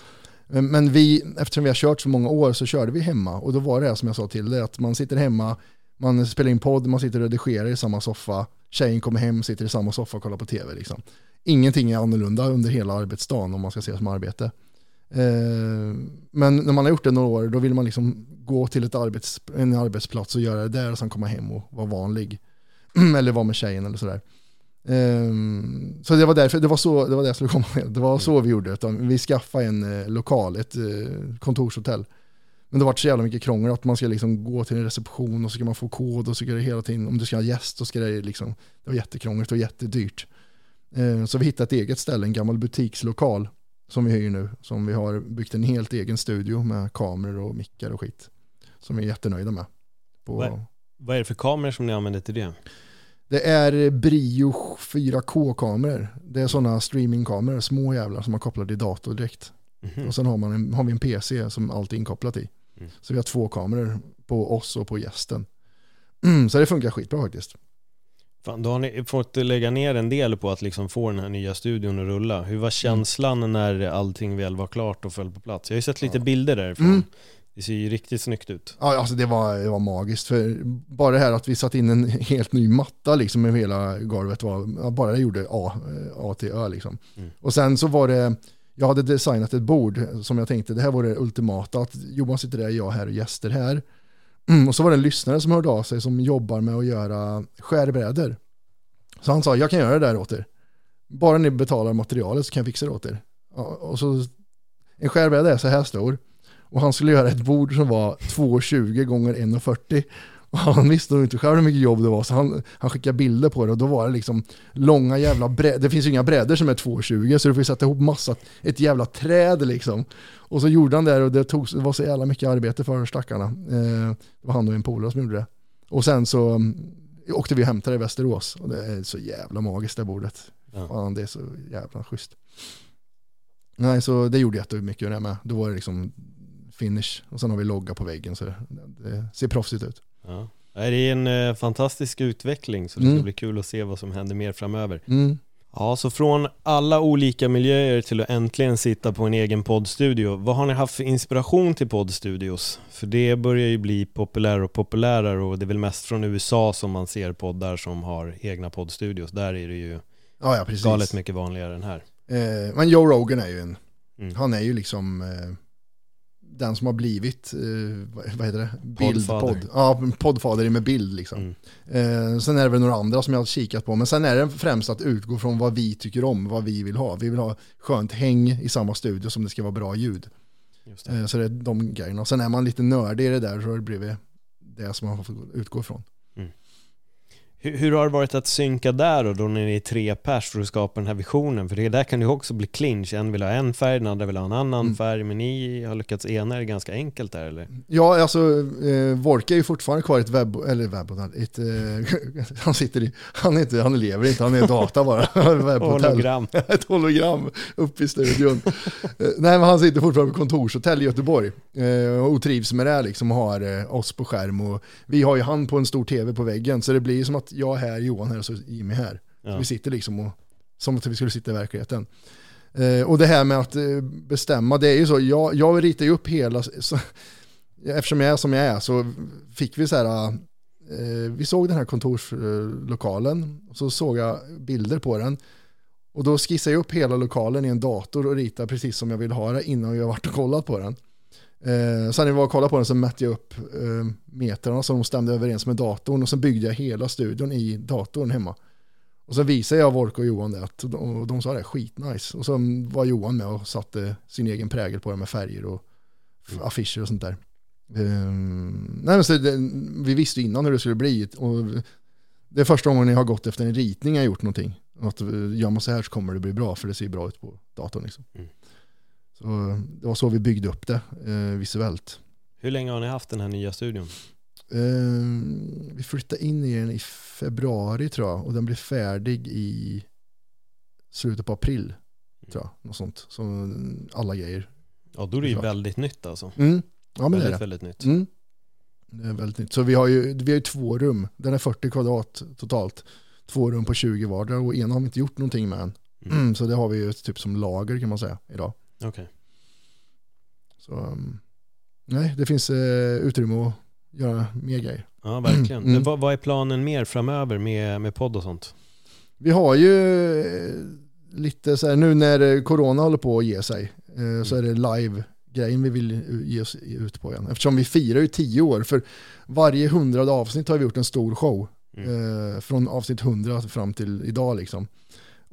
Men, vi, eftersom vi har kört så många år så körde vi hemma och då var det som jag sa till dig, att man sitter hemma, man spelar in podd, man sitter och redigerar i samma soffa, tjejen kommer hem, sitter i samma soffa och kollar på tv liksom. Ingenting är annorlunda under hela arbetsdagen om man ska se det som arbete. Eh, men när man har gjort det några år, då vill man liksom gå till ett arbets, en arbetsplats och göra det där och sen komma hem och vara vanlig. eller vara med tjejen eller sådär. Ehm, så det var därför, det var så, det var det jag skulle komma med. Det var så vi gjorde, utan vi skaffade en eh, lokal, ett eh, kontorshotell. Men det var så jävla mycket krångel att man ska liksom gå till en reception och så ska man få kod och så ska det hela tiden, om du ska ha gäst så ska det liksom, det var jättekrångligt och jättedyrt. Eh, så vi hittade ett eget ställe, en gammal butikslokal som vi hyr nu, som vi har byggt en helt egen studio med kameror och mickar och skit. Som vi är jättenöjda med. På, Vad- Vad är det för kameror som ni använder till det? Det är Brio 4K-kameror. Det är sådana streamingkameror, små jävlar som man kopplar till dator direkt. Mhm. Och sen har, man en, har vi en PC som allt är inkopplat i. Mm. Så vi har två kameror på oss och på gästen. så det funkar skitbra faktiskt. Fan, då har ni fått lägga ner en del på att liksom få den här nya studion att rulla. Hur var känslan när allting väl var klart och föll på plats? Jag har ju sett lite Ja. bilder därifrån. Mm. Det ser ju riktigt snyggt ut. Ja, alltså det var, det var magiskt. För bara det här att vi satte in en helt ny matta liksom med hela golvet var, bara det gjorde A, A till Ö liksom. Mm. Och sen så var det, jag hade designat ett bord som jag tänkte, det här var det ultimata, att Johan sitter där, jag här och gäster här. Mm, och så var det en lyssnare som hörde av sig som jobbar med att göra skärbrädor. Så han sa, jag kan göra det där åt er. Bara ni betalar materialet så kan jag fixa det åt er. Ja, och så, en skärbräda är så här stor. Och han skulle göra ett bord som var 2,20 gånger 1,40. Och han visste nog inte själv hur mycket jobb det var, så han, han skickade bilder på det och då var det liksom långa jävla brädor. Det finns ju inga brädor som är 2,20 så du får sätta ihop massa, ett jävla träd liksom. Och så gjorde han det och det, tog, det var så jävla mycket arbete för stackarna. Eh, det var han och en polare som gjorde det. Och sen så mm, åkte vi och hämtade det i Västerås och det är så jävla magiskt det bordet. Ja. Fan, det är så jävla schysst. Nej, så det gjorde jättemycket det med. Då var det liksom finish och sen har vi logga på väggen så det, ser proffsigt ut. Ja. Det är en eh, fantastisk utveckling så det ska Mm. bli kul att se vad som händer mer framöver. Mm. Ja, så från alla olika miljöer till att äntligen sitta på en egen poddstudio. Vad har ni haft för inspiration till poddstudios? För det börjar ju bli populärare och populärare och det är väl mest från USA som man ser poddar som har egna poddstudios. Där är det ju Ja, ja, galet mycket vanligare än här. Eh, men Joe Rogan är ju en, Mm. han är ju liksom, eh, den som har blivit, eh, vad- heter det? Poddfader. Bildpodd. Ja, poddfader med bild liksom. Mm. Eh, sen är det väl några andra som jag har kikat på, men sen är det främst att utgå från vad vi tycker om, vad vi vill ha. Vi vill ha skönt häng i samma studio som det ska vara bra ljud. Det. Eh, så det är de grejerna. Och sen är man lite nördig i det där så har det blivit det som man får utgå ifrån. Hur, hur har det varit att synka där och då när ni är tre pers för att skapa den här visionen? För det där kan ju också bli clinch. En vill ha en färg, den andra vill ha en annan Mm. färg, men ni har lyckats ena er ganska enkelt där eller? Ja, alltså eh, Vorke är ju fortfarande kvar i ett webb, eller webbhotell, ett, eh, han sitter i, han, är inte, han lever inte, han är data bara. Hologram. ett hologram uppe i studion. Eh, Nej men han sitter fortfarande på kontorshotell i Göteborg eh, och trivs med det liksom och har eh, oss på skärm och vi har ju han på en stor tv på väggen så det blir ju som att jag är här, Johan här och så Jimmy här. Så Ja. vi sitter liksom och, som att vi skulle sitta i verkligheten. Eh, och det här med att eh, bestämma, det är ju så, jag, jag ritar ju upp hela, så, eftersom jag är som jag är så fick vi så här, eh, vi såg den här kontorslokalen och så såg jag bilder på den. Och då skissade jag upp hela lokalen i en dator och ritade precis som jag vill ha det innan jag varit och kollat på den. Eh, sen när vi var och kollade på den så mätte jag upp eh, metrarna så de stämde överens med datorn och så byggde jag hela studion i datorn hemma. Och så visade jag Vork och Johan det att, och de sa det, skitnice. Och så var Johan med och satte sin egen prägel på det med färger och f- affischer och sånt där. Ehm, nej men så det, vi visste innan hur det skulle bli och det är första gången jag har gått efter en ritning jag gjort någonting. Att eh, gör man så här så kommer det bli bra för det ser bra ut på datorn liksom. Mm. Så det var så vi byggde upp det eh, visuellt. Hur länge har ni haft den här nya studion? Ehm, vi flyttade in i den i februari tror jag och den blev färdig i slutet på april. Tror jag, något sånt. Så alla grejer. Ja, då är det ju väldigt nytt alltså. Mm. Ja men det är väldigt, det. väldigt nytt. Mm. Det är väldigt nytt. Så vi har ju, vi har ju två rum. Den är 40 kvadrat totalt. Två rum på 20 vardera och ena har vi inte gjort någonting med än. Mm. Så det har vi ju typ som lager kan man säga idag. Okej. Så um, nej, det finns eh, utrymme att göra mer grejer. Ja, verkligen. Mm. Men vad, vad är planen mer framöver med, med podd och sånt? Vi har ju eh, lite så här, nu när corona håller på att ge sig, eh, så är det live-grejen vi vill ge oss ut på igen. Eftersom vi firar ju tio år, för varje hundrade avsnitt har vi gjort en stor show. Mm. Eh, från avsnitt 100 fram till idag liksom.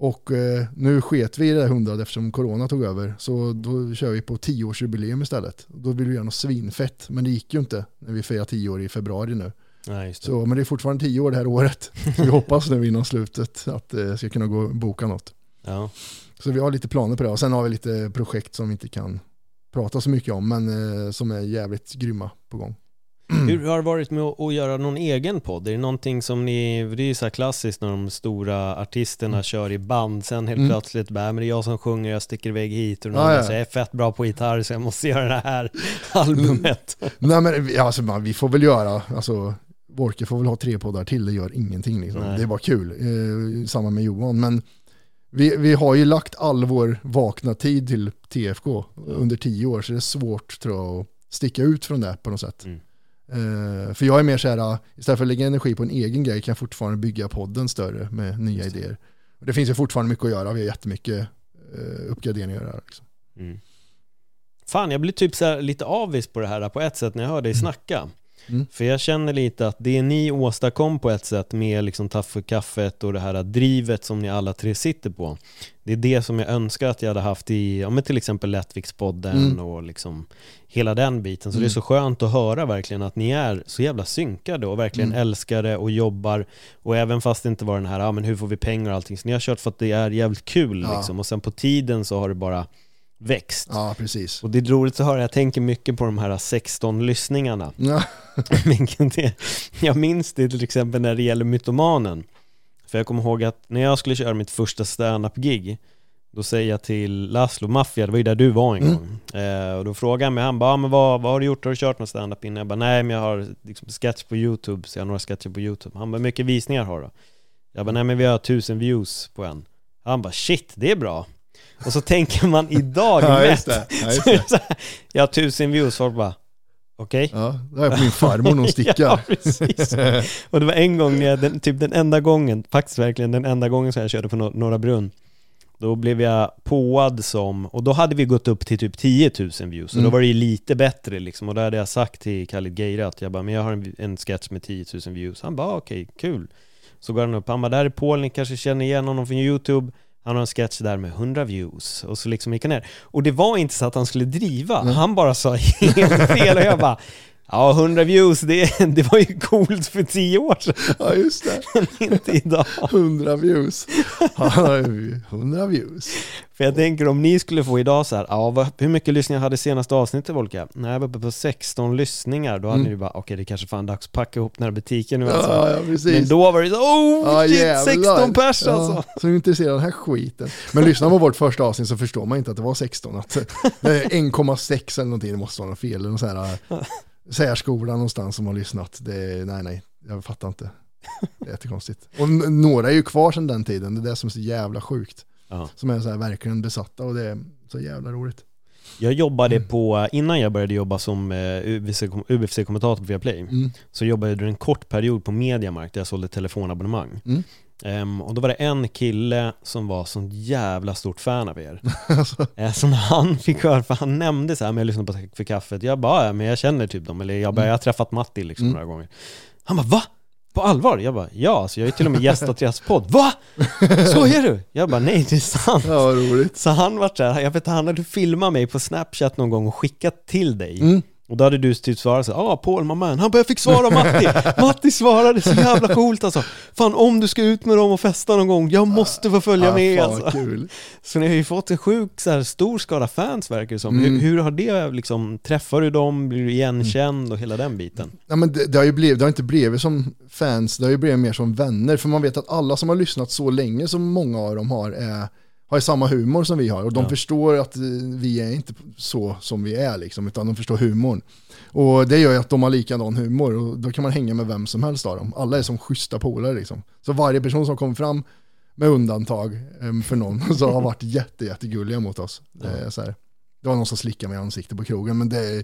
Och eh, nu sket vi i det där hundrade eftersom corona tog över. Så då kör vi på tioårsjubileum istället. Då vill vi göra något svinfett, men det gick ju inte när vi firar tio år i februari nu. Nej. Så, men det är fortfarande tio år det här året. Så vi hoppas nu innan slutet att det ska kunna gå och boka något. Ja. Så vi har lite planer på det. Och sen har vi lite projekt som vi inte kan prata så mycket om, men eh, som är jävligt grymma på gång. Hur har det varit med att, göra någon egen podd? Är det någonting som ni, det är ju så här klassiskt när de stora artisterna kör i band, sen helt Mm. plötsligt bara, men det är jag som sjunger, jag sticker iväg hit och någon annan ja. säger, jag är fett bra på gitarr så jag måste göra det här albumet. Nej men alltså, man, vi får väl göra, alltså Vorke får väl ha tre poddar till, det gör ingenting liksom. Nej. Det var kul, eh, samma med Johan. Men vi, vi har ju lagt all vår vakna tid till TFK under tio år, så det är svårt tror jag att sticka ut från det på något sätt. Mm. Eh, för jag är mer så här, istället för att lägga energi på en egen grej kan jag fortfarande bygga podden större med nya Just idéer. Och det finns ju fortfarande mycket att göra, vi har jättemycket uh, uppgraderingar att göra. Liksom. Mm. Fan, jag blir typ så här lite avis på det här på ett sätt när jag hör dig snacka. Mm. För jag känner lite att det ni åstadkom på ett sätt med liksom kaffet och det här drivet som ni alla tre sitter på. Det är det som jag önskar att jag hade haft i, ja men till exempel Lättvikspodden Mm. och liksom hela den biten. Så Mm. det är så skönt att höra verkligen att ni är så jävla synkade och verkligen Mm. älskar det och jobbar. Och även fast det inte var den här, ja men hur får vi pengar och allting. Så ni har kört för att det är jävligt kul Ja. liksom. Och sen på tiden så har det bara växt. Ja, precis. Och det är roligt att höra, jag tänker mycket på de här 16 lyssningarna. Ja. Det- jag minns det till exempel när det gäller Mytomanen. För jag kommer ihåg att när jag skulle köra mitt första stand-up-gig då säger jag till Laszlo Maffia, det var ju där du var en Mm. gång eh, Och då frågade han mig, han bara, ah, men vad, vad har du gjort? Har du kört någon stand-up innan? Jag bara, nej men jag har liksom sketch på YouTube, så jag har några sketcher på YouTube Han bara, hur mycket visningar har du? Jag bara, nej men vi har tusen views på en Han bara, shit, det är bra Och så tänker man idag Ja, mätt det. Ja, just det. det så här, Jag har tusen views, folk bara, okej Ja, det är på min farmor när hon stickar. Ja, precis. Och det var en gång, när jag, den, typ den enda gången, faktiskt verkligen den enda gången som jag körde på Nor- Norra Brunn Då blev jag påad som, och då hade vi gått upp till typ 10 000 views, och Mm. då var det ju lite bättre liksom, och då hade jag sagt till Khalid Geira att jag bara, men jag har en, en sketch med 10 000 views. Han bara, "Ah, okej, kul. Så går han upp, han bara, där är Paul, ni kanske känner igen honom från YouTube. Han har en sketch där med 100 views, och så liksom gick han ner. Och det var inte så att han skulle driva, Nej. han bara sa helt fel, och jag bara, ja 100 views, det, det var ju coolt för 10 år sedan, Ja, just det. men inte idag. 100 views. Ju 100 views. För jag tänker om ni skulle få idag så här, ja hur mycket lyssningar hade senaste avsnittet Volka? Nej jag var uppe på 16 lyssningar, då hade Mm. ni bara okej det kanske fan dags att packa ihop den här butiken nu alltså. Ja, ja, precis. Men då var det så, oh Ja, shit, jävlar. 16 pers alltså! Ja, så är intresserad av den här skiten. Men lyssnar man på vårt första avsnitt så förstår man inte att det var 16. Att det är 1,6 eller någonting, det måste vara något fel. Eller någon sån här särskola någonstans som har lyssnat. Det är, nej, nej, jag fattar inte. Det är jättekonstigt. Och några är ju kvar sedan den tiden, det är det som är så jävla sjukt. Ja. Som är så här verkligen besatta och det är så jävla roligt. Jag jobbade Mm. på, innan jag började jobba som eh, UFC-kommentator på Viaplay, Mm. så jobbade jag en kort period på Mediamarkt där jag sålde telefonabonnemang. Mm. Ehm, och då var det en kille som var sånt jävla stort fan av er. Alltså, Eh, Så när han fick höra, för han nämnde så här, men jag lyssnade på Tack för kaffet, jag bara, ja men jag känner typ dem, eller jag bara, jag har träffat Matti liksom Mm. några gånger. Han bara, va? På allvar? Jag bara, ja, så jag har ju till och med gästat deras podd. Va? Skojar du? Jag bara, nej det är sant. ja, roligt. Så han var så här, jag vet han hade filmat mig på Snapchat någon gång och skickat till dig. Mm. Och då hade du typ svarat så ja ah, Paul my man, han bara jag fick svara Matti, Matti svarade så jävla coolt alltså. Fan om du ska ut med dem och festa någon gång, jag måste få följa Ja, med fan, alltså. kul. Så ni har ju fått en sjuk så här, stor skara fans verkar det som. Mm. Hur, hur har det liksom, träffar du dem, blir du igenkänd och hela den biten? Ja, men det, det, har ju blivit, det har inte blivit som fans, det har ju blivit mer som vänner. För man vet att alla som har lyssnat så länge som många av dem har, är, har ju samma humor som vi har. Och de Ja. förstår att eh, vi är inte så som vi är, liksom, utan de förstår humorn. Och det gör ju att de har likadan humor och då kan man hänga med vem som helst av dem. Alla är som schyssta polare liksom. Så varje person som kommer fram, med undantag em, för någon, så har varit jätte, jättegulliga mot oss. Det, är så här, det var någon som slickade mig i ansiktet på krogen, men det,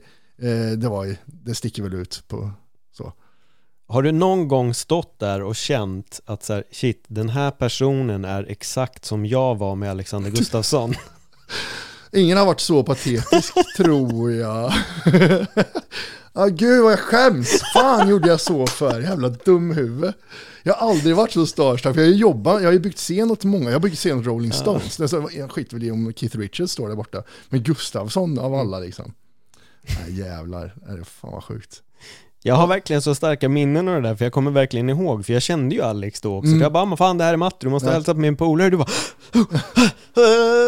eh, det, var, det sticker väl ut på. Har du någon gång stått där och känt att så här, shit, den här personen är exakt som jag var med Alexander Gustafsson? Ingen har varit så patetisk tror jag. ah, gud vad jag skäms. Fan gjorde jag så för? Jävla dumhuvud. Jag har aldrig varit så starstruck. För jag jobbat, jag har ju byggt scen åt många. Jag har byggt scen åt Rolling Stones. Så, jag skiter väl i om Keith Richards står där borta. Men Gustafsson av alla liksom. Nej jävlar, fan vad sjukt. Jag har verkligen så starka minnen av det där, för jag kommer verkligen ihåg, för jag kände ju Alex då också. Mm. Jag bara, men fan det här är Matti, du måste Ja. hälsa på min polare. Du bara,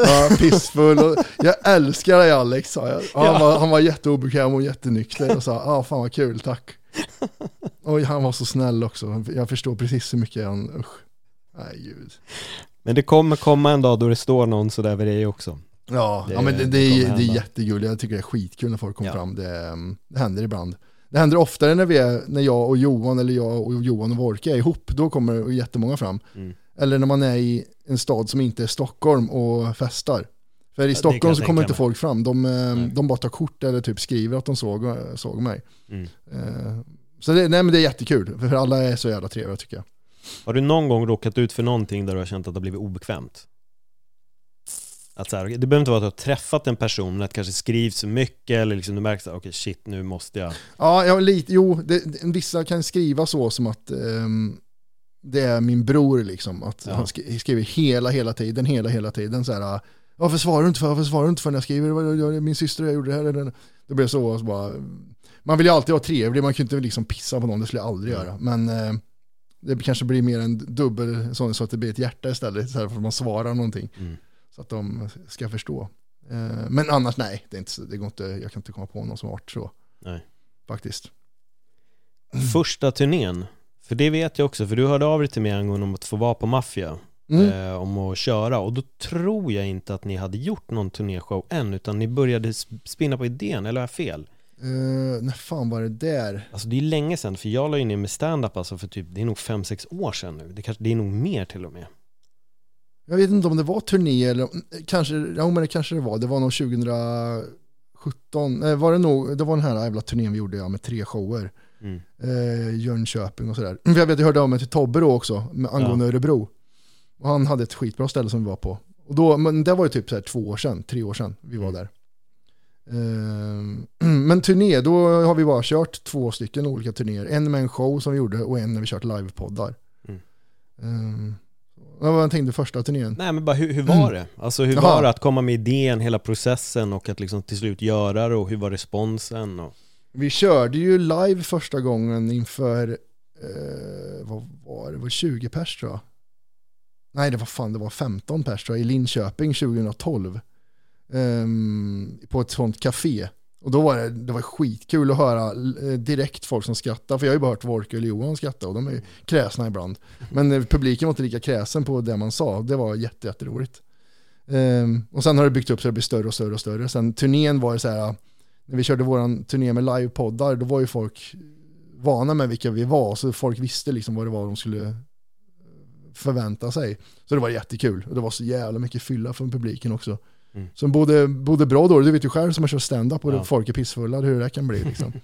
Ja, pissfull. Och jag älskar dig Alex, sa jag. Och han, Ja. var, han var jätteobekväm och jättenykter och sa, ja ah, fan vad kul, tack. Och han var så snäll också. Jag förstår precis hur mycket han, usch. Nej gud. men det kommer komma en dag då det står någon sådär vid dig också. Ja, Det- ja men det, det det, är, det är jättegulligt. Jag tycker det är skitkul när folk kommer Ja. fram. Det, mm, det händer ibland. Det händer oftare när, vi är, när jag och Johan eller jag och Johan och Vorke är ihop. Då kommer jättemånga fram. Mm. Eller när man är i en stad som inte är Stockholm och festar. För i Stockholm så kommer inte mig. folk fram. De, eh, de bara tar kort eller typ skriver att de såg, såg mig. Mm. Eh, Så det, nej, men det är jättekul. För alla är så jävla trevliga tycker jag. Har du någon gång råkat ut för någonting där du har känt att det har blivit obekvämt? Att så här, det behöver inte vara att du har träffat en person, men att kanske skrivs mycket eller liksom du märker att okej shit nu måste jag Ja, jag, lite, jo, det, vissa kan skriva så som att ehm, det är min bror liksom. Att Ja. han sk- skriver hela, hela tiden, hela, hela tiden så här. Varför svarar du inte för, varför svarar du inte för när jag skriver? Min syster och jag gjorde det här. eller det. Blev så, och så bara, man vill ju alltid vara trevlig, man kan ju inte liksom pissa på någon, det skulle jag aldrig göra. Men eh, det kanske blir mer en dubbel sån så att det blir ett hjärta istället, så här, för att man svarar någonting. Mm. Så att de ska förstå. Eh, men annars nej, det, är inte, det går inte, jag kan inte komma på någon som har varit så. Nej. Faktiskt. Första turnén, för det vet jag också, för du hörde av dig till mig angående om att få vara på Maffia, Mm. eh, om att köra, och då tror jag inte att ni hade gjort någon turnéshow än, utan ni började sp- spinna på idén, eller har jag fel? Uh, när fan var det där? Alltså det är länge sedan, för jag la ju ner med stand-up alltså för typ, det är nog 5-6 år sedan nu, det, kanske, det är nog mer till och med. Jag vet inte om det var turné eller kanske, ja men det kanske det var. Det var nog 2017, eh, var det nog, det var den här jävla turnén vi gjorde ja, med tre shower. Mm. Eh, Jönköping och sådär. Jag vet, jag hörde av mig till Tobbe då också, med, angående Örebro. Och han hade ett skitbra ställe som vi var på. Och då, men det var ju typ så här två år sedan, tre år sedan vi var Mm. där. Eh, men turné, då har vi bara kört två stycken olika turnéer. En med en show som vi gjorde och en när vi kört livepoddar. Mm. Eh, vad var tänkte första turnén? Nej men bara hur, hur var det? Alltså hur Mm. Jaha. var det att komma med idén, hela processen och att liksom till slut göra det och hur var responsen? Och... Vi körde ju live första gången inför, eh, vad var det, det var 20 pers tror jag. Nej det var fan, det var 15 pers tror jag, i Linköping 2012. Ehm, på ett sånt café. Och då var det, det var skitkul att höra eh, direkt folk som skrattar, för jag har ju bara hört Wolke och Johan skratta och de är ju kräsna ibland. Men eh, publiken var inte lika kräsen på det man sa, det var jätte, jätteroligt. Um, och sen har det byggt upp så det blir större och större och större. Sen turnén var det så här, när vi körde våran turné med livepoddar, då var ju folk vana med vilka vi var, så folk visste liksom vad det var de skulle förvänta sig. Så det var jättekul, och det var så jävla mycket fylla från publiken också. Mm. Som både, både bra dåligt, du vet ju själv som har kört stand-up och Ja. folk är pissfulla, hur det kan bli liksom.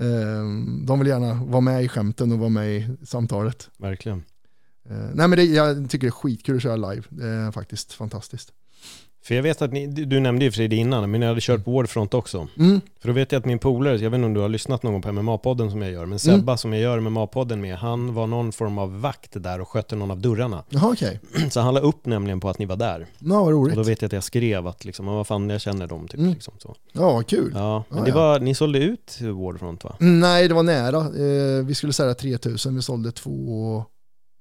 Ehm, de vill gärna vara med i skämten och vara med i samtalet. Verkligen. Ehm, nej men det, jag tycker det är skitkul att köra live, det är faktiskt fantastiskt. För jag vet att ni, du nämnde ju för det innan, men ni hade kört på Wardfront också. Mm. För då vet jag att min polare, jag vet inte om du har lyssnat någon gång på MMA-podden som jag gör, men Mm. Sebba som jag gör MMA-podden med, han var någon form av vakt där och skötte någon av dörrarna. Jaha okej, Så han la upp nämligen på att ni var där. ja vad Och roligt. då vet jag att jag skrev att liksom, "Ja, vad fan jag känner dem typ. Mm. Liksom, så. Ja, kul. Ja, men Ja, det ja. var, ni sålde ut Wardfront va? Mm, Nej, det var nära. Eh, vi skulle sälja 3000, vi sålde 2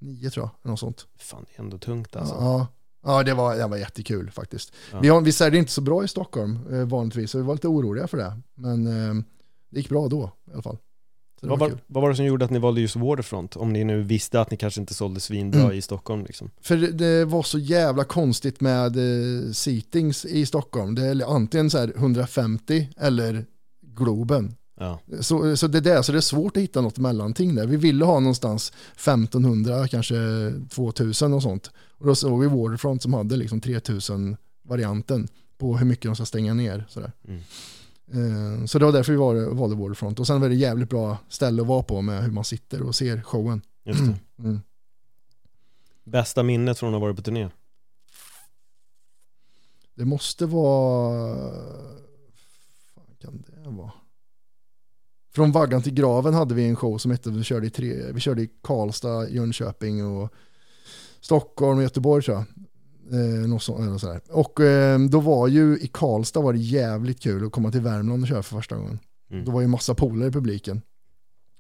9 tror jag, något sånt. Fan det är ändå tungt alltså. Ja, ja det, var, det var jättekul faktiskt. Ja. Vi, har, vi säljer inte så bra i Stockholm eh, vanligtvis, så vi var lite oroliga för det. Men eh, det gick bra då i alla fall. Vad var var, vad var det som gjorde att ni valde just Waterfront? Om ni nu visste att ni kanske inte sålde svinbra Mm. i Stockholm liksom. För det, var så jävla konstigt med eh, seatings i Stockholm. Det är antingen så här 150 eller Globen. Ja, Så, så det är det, så det är svårt att hitta något mellanting där. Vi ville ha någonstans 1500, kanske 2000 och sånt. Och då såg vi Waterfront som hade liksom 3000 varianten på hur mycket de ska stänga ner. Sådär. Mm. Eh, Så det var därför vi var, valde Waterfront. Och sen var det jävligt bra ställe att vara på med hur man sitter och ser showen. just det. Mm. Bästa minnet från att ha varit på turné? Det måste vara... fan kan det vara? Från vaggan till graven hade vi en show som hette, vi körde i, tre, vi körde i Karlstad, Jönköping och Stockholm och Göteborg tror jag. Eh, något sånt, eller. Och eh, då var ju i Karlstad var det jävligt kul att komma till Värmland och köra för första gången. Mm. Då var ju massa polare i publiken.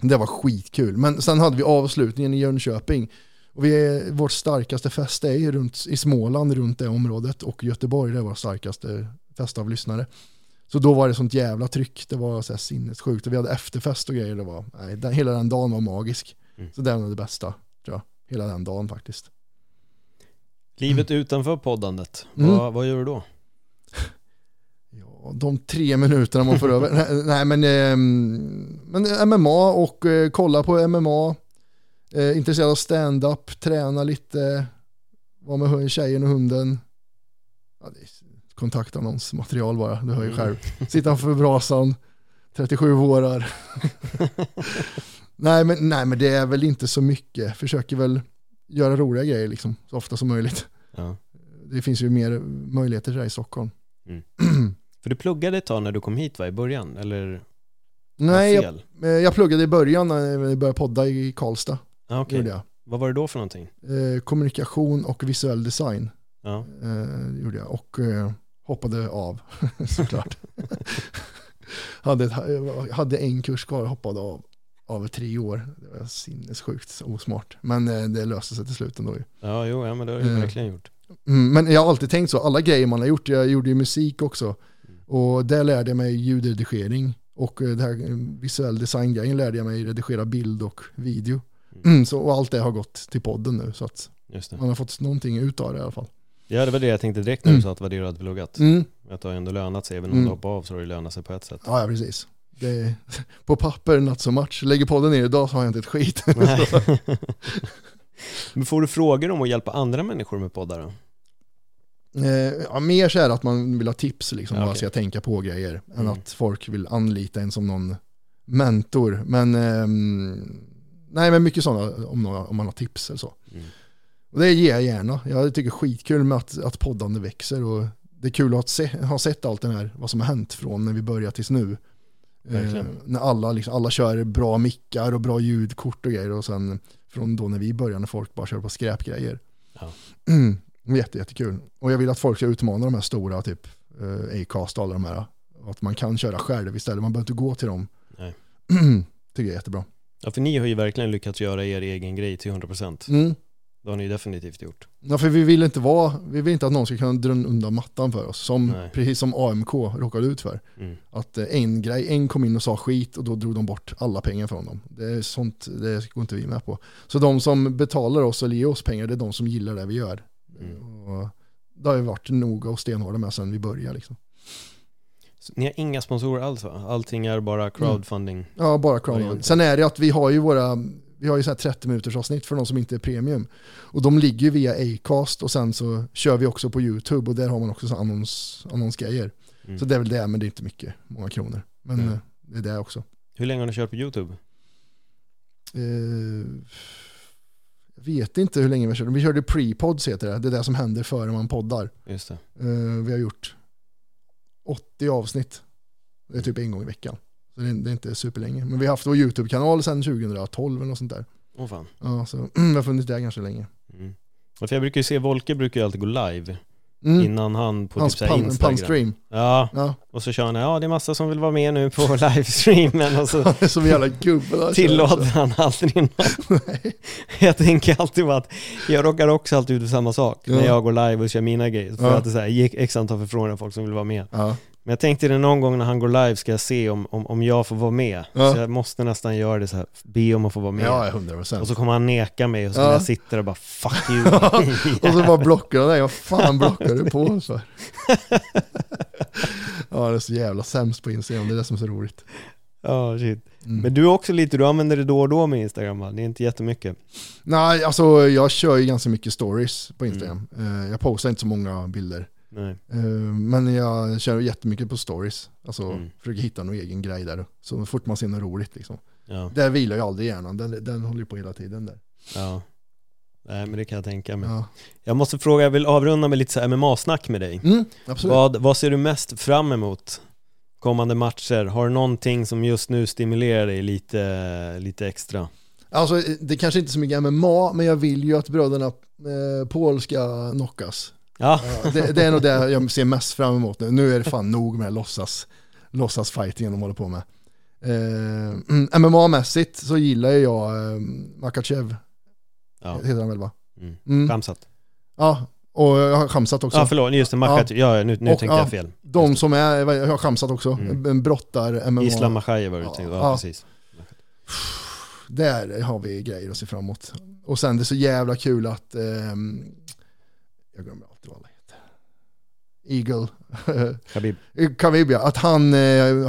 Det var skitkul. Men sen hade vi avslutningen i Jönköping. Och vi vårt starkaste fäste är ju runt, i Småland, runt det området. Och Göteborg, det är vår starkaste fäste av lyssnare. Så då var det sånt jävla tryck. Det var så här sinnessjukt. Och vi hade efterfest och grejer. Det var, nej, den, hela den dagen var magisk. Mm. Så det var det bästa, tror jag. Hela den dagen faktiskt. Livet utanför poddandet, Mm. vad, vad gör du då? Ja, de tre minuterna man får över. Nej, men, ehm, men MMA och eh, kolla på MMA. Eh, intresserad av stand-up, träna lite, vara med tjejen och hunden. Ja, det är kontaktannonsmaterial bara, du hör ju själv. Sitta framför brasan, 37 vårar. nej, men, nej men det är väl inte så mycket, försöker väl göra roliga grejer liksom, så ofta som möjligt. Ja. Det finns ju mer möjligheter till det i Stockholm. För du pluggade ett tag när du kom hit va, i början? Eller Nej, jag? Eh, Jag pluggade i början när vi började podda i Karlstad. Gjorde jag. Vad var det då för någonting? Eh, kommunikation och visuell design Ja. eh, gjorde jag. Och eh, hoppade av såklart. hade, ett, hade en kurs kvar hoppade av av tre år. Det var sinnessjukt osmart. Men eh, det löste sig till slut ändå. ju. Ja, jo, ja men det har du Mm. verkligen gjort. Mm, men jag har alltid tänkt så, alla grejer man har gjort, jag gjorde ju musik också. Och där lärde jag mig ljudredigering. Och eh, det här eh, visuell design-grejen lärde jag mig redigera bild och video. Mm, så, och allt det har gått till podden nu, så att man har fått någonting ut av det i alla fall. Ja, det var det jag tänkte direkt när du Mm. sa att det var det du hade pluggat. Mm. Att det har ändå lönat sig, även om Mm. du hoppar av så har det lönat sig på ett sätt. Ja, ja, precis. Det är, på papper, not so much. Lägger podden ner idag så har jag inte ett skit. Men får du frågor om att hjälpa andra människor med poddar då? Eh, ja, mer så är det att man vill ha tips, liksom, Ja, vad okej. ska jag tänka på grejer, än Mm. att folk vill anlita en som någon mentor. Men, ehm, nej men mycket sådana om, några- om man har tips eller så. Mm. Och det ger jag gärna. Jag tycker skitkul med att, att poddande växer och det är kul att se, ha sett allt det här, vad som har hänt från när vi började tills nu. Eh, när alla, liksom, alla kör bra mickar och bra ljudkort och grejer och sen från då när vi började när folk bara kör på skräpgrejer. Ja. Jätte, jättekul. Och jag vill att folk ska utmana de här stora, typ eh, Acast och alla de här. Att man kan köra själv istället, man behöver inte gå till dem. Nej. Tycker jag är jättebra. Ja, för ni har ju verkligen lyckats göra er egen grej till 100%. Mm. Det har ni definitivt gjort. Ja, för vi vill inte vara, vi vill inte att någon ska kunna dra undan mattan för oss. Som, Nej. precis som AMK råkade ut för. Mm. Att eh, en grej, en kom in och sa skit och då drog de bort alla pengar från dem. Det är sånt, det går inte vi med på. Så de som betalar oss eller ger oss pengar, det är de som gillar det vi gör. Mm. Och det har vi varit noga och stenhårda med sedan vi började liksom. Så ni har inga sponsorer alls va? Allting är bara crowdfunding. Ja, bara crowdfunding. Sen är det att vi har ju våra, vi har ju så här 30 minuters avsnitt för de som inte är premium. Och de ligger ju via Acast och sen så kör vi också på YouTube och där har man också så annons, annonsgrejer. Mm. Så det är väl det, men det är inte mycket, många kronor. Men Mm. det är det också. Hur länge har ni kört på YouTube? Eh, jag vet inte hur länge vi körde. Vi körde pre-pods heter det. Det är det som händer före man poddar. Just det. Eh, vi har gjort 80 avsnitt. Det är typ en gång i veckan. Så det är, det är inte superlänge. Men vi har haft vår YouTube-kanal sedan 2012 eller något sånt där. Åh fan. Ja, så vi har funnits där ganska länge. Mm. För jag brukar ju se, Volke brukar ju alltid gå live Mm. innan han på Hans typ pan, Instagram. panstream. Ja, Ja, och så kör han, ja det är massa som vill vara med nu på livestreamen och så som jävla gubbe. tillåter han aldrig någon. Nej. Jag tänker alltid på att jag råkar också alltid ut för samma sak när Ja. jag går live och kör mina grejer. För Ja. att det är så här, x antal förfrågningar folk som vill vara med. Ja. Men jag tänkte det någon gång när han går live ska jag se om, om, om jag får vara med. Ja. Så jag måste nästan göra det så här, be om att få vara med. ja, 100 procent. Och så kommer han neka mig och så Ja. jag sitta där och bara fuck you. Och så bara blockar han dig. Vad fan blockar du på för? ja, det är så jävla sämst på Instagram. Det är det som är så roligt. Ja, shit. Mm. Men du är också lite, du använder det då och då med Instagram va? Det är inte jättemycket. Nej, alltså jag kör ju ganska mycket stories på Instagram. Mm. Eh, jag postar inte så många bilder. Eh, men jag kör jättemycket på stories. Alltså Mm. försöker hitta någon egen grej där. Så fort man ser något roligt liksom. Ja, Där vilar ju aldrig hjärnan. Den, den håller ju på hela tiden där. ja. Nej men det kan jag tänka mig. Ja. Jag måste fråga, jag vill avrunda med lite MMA-snack med dig. Mm, absolut. Vad, vad ser du mest fram emot kommande matcher? Har du någonting som just nu stimulerar dig lite, lite extra? Alltså det kanske inte är så mycket MMA, men jag vill ju att bröderna eh, Paul ska knockas. Ja, Ja, det, det är nog det jag ser mest fram emot nu. Nu är det fan nog med låtsas, låtsasfightingen de håller på med. Eh, mm, MMA-mässigt så gillar jag eh, Makachev, ja. heter han väl va? Mm. Mm. Ja, och jag har chamsat också. Ja förlåt, just det, Makat, ja. nu, nu Och, tänkte ja, jag fel. De som är, jag har chamsat också, Mm. en brottar MMA. Islam Makhajev var det Ja. du tänkte, ja, Ja. precis. Där har vi grejer att se fram emot. Och sen det är så jävla kul att, ehm, jag glömmer alltid vad alla heter. Eagle, Khabib. Khabib ja, att han eh,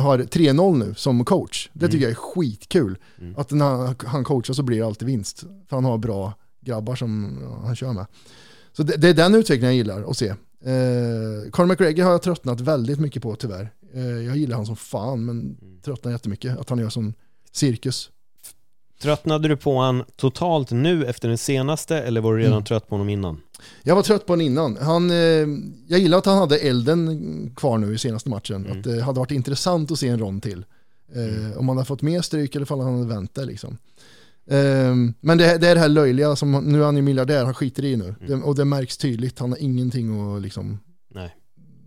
har 3-0 nu som coach. Det Mm. tycker jag är skitkul. Mm. Att när han, coachar så blir det alltid vinst. För han har bra grabbar som han kör med. Så det, det är den utvecklingen jag gillar att se. Eh, Conor McGregor har jag tröttnat väldigt mycket på tyvärr. Eh, jag gillar han som fan men Mm. tröttnar jättemycket. Att han gör sån cirkus. Tröttnade du på han totalt nu efter den senaste eller var du redan Mm. trött på honom innan? Jag var trött på honom innan. Han, eh, jag gillar att han hade elden kvar nu i senaste matchen. Mm. Att det hade varit intressant att se en rond till. Eh, Mm. Om han hade fått mer stryk eller om han hade vänt det liksom. Eh, men det, det är det här löjliga som, nu är han ju miljardär, han skiter i nu. Mm. Det, och det märks tydligt, han har ingenting att liksom Nej.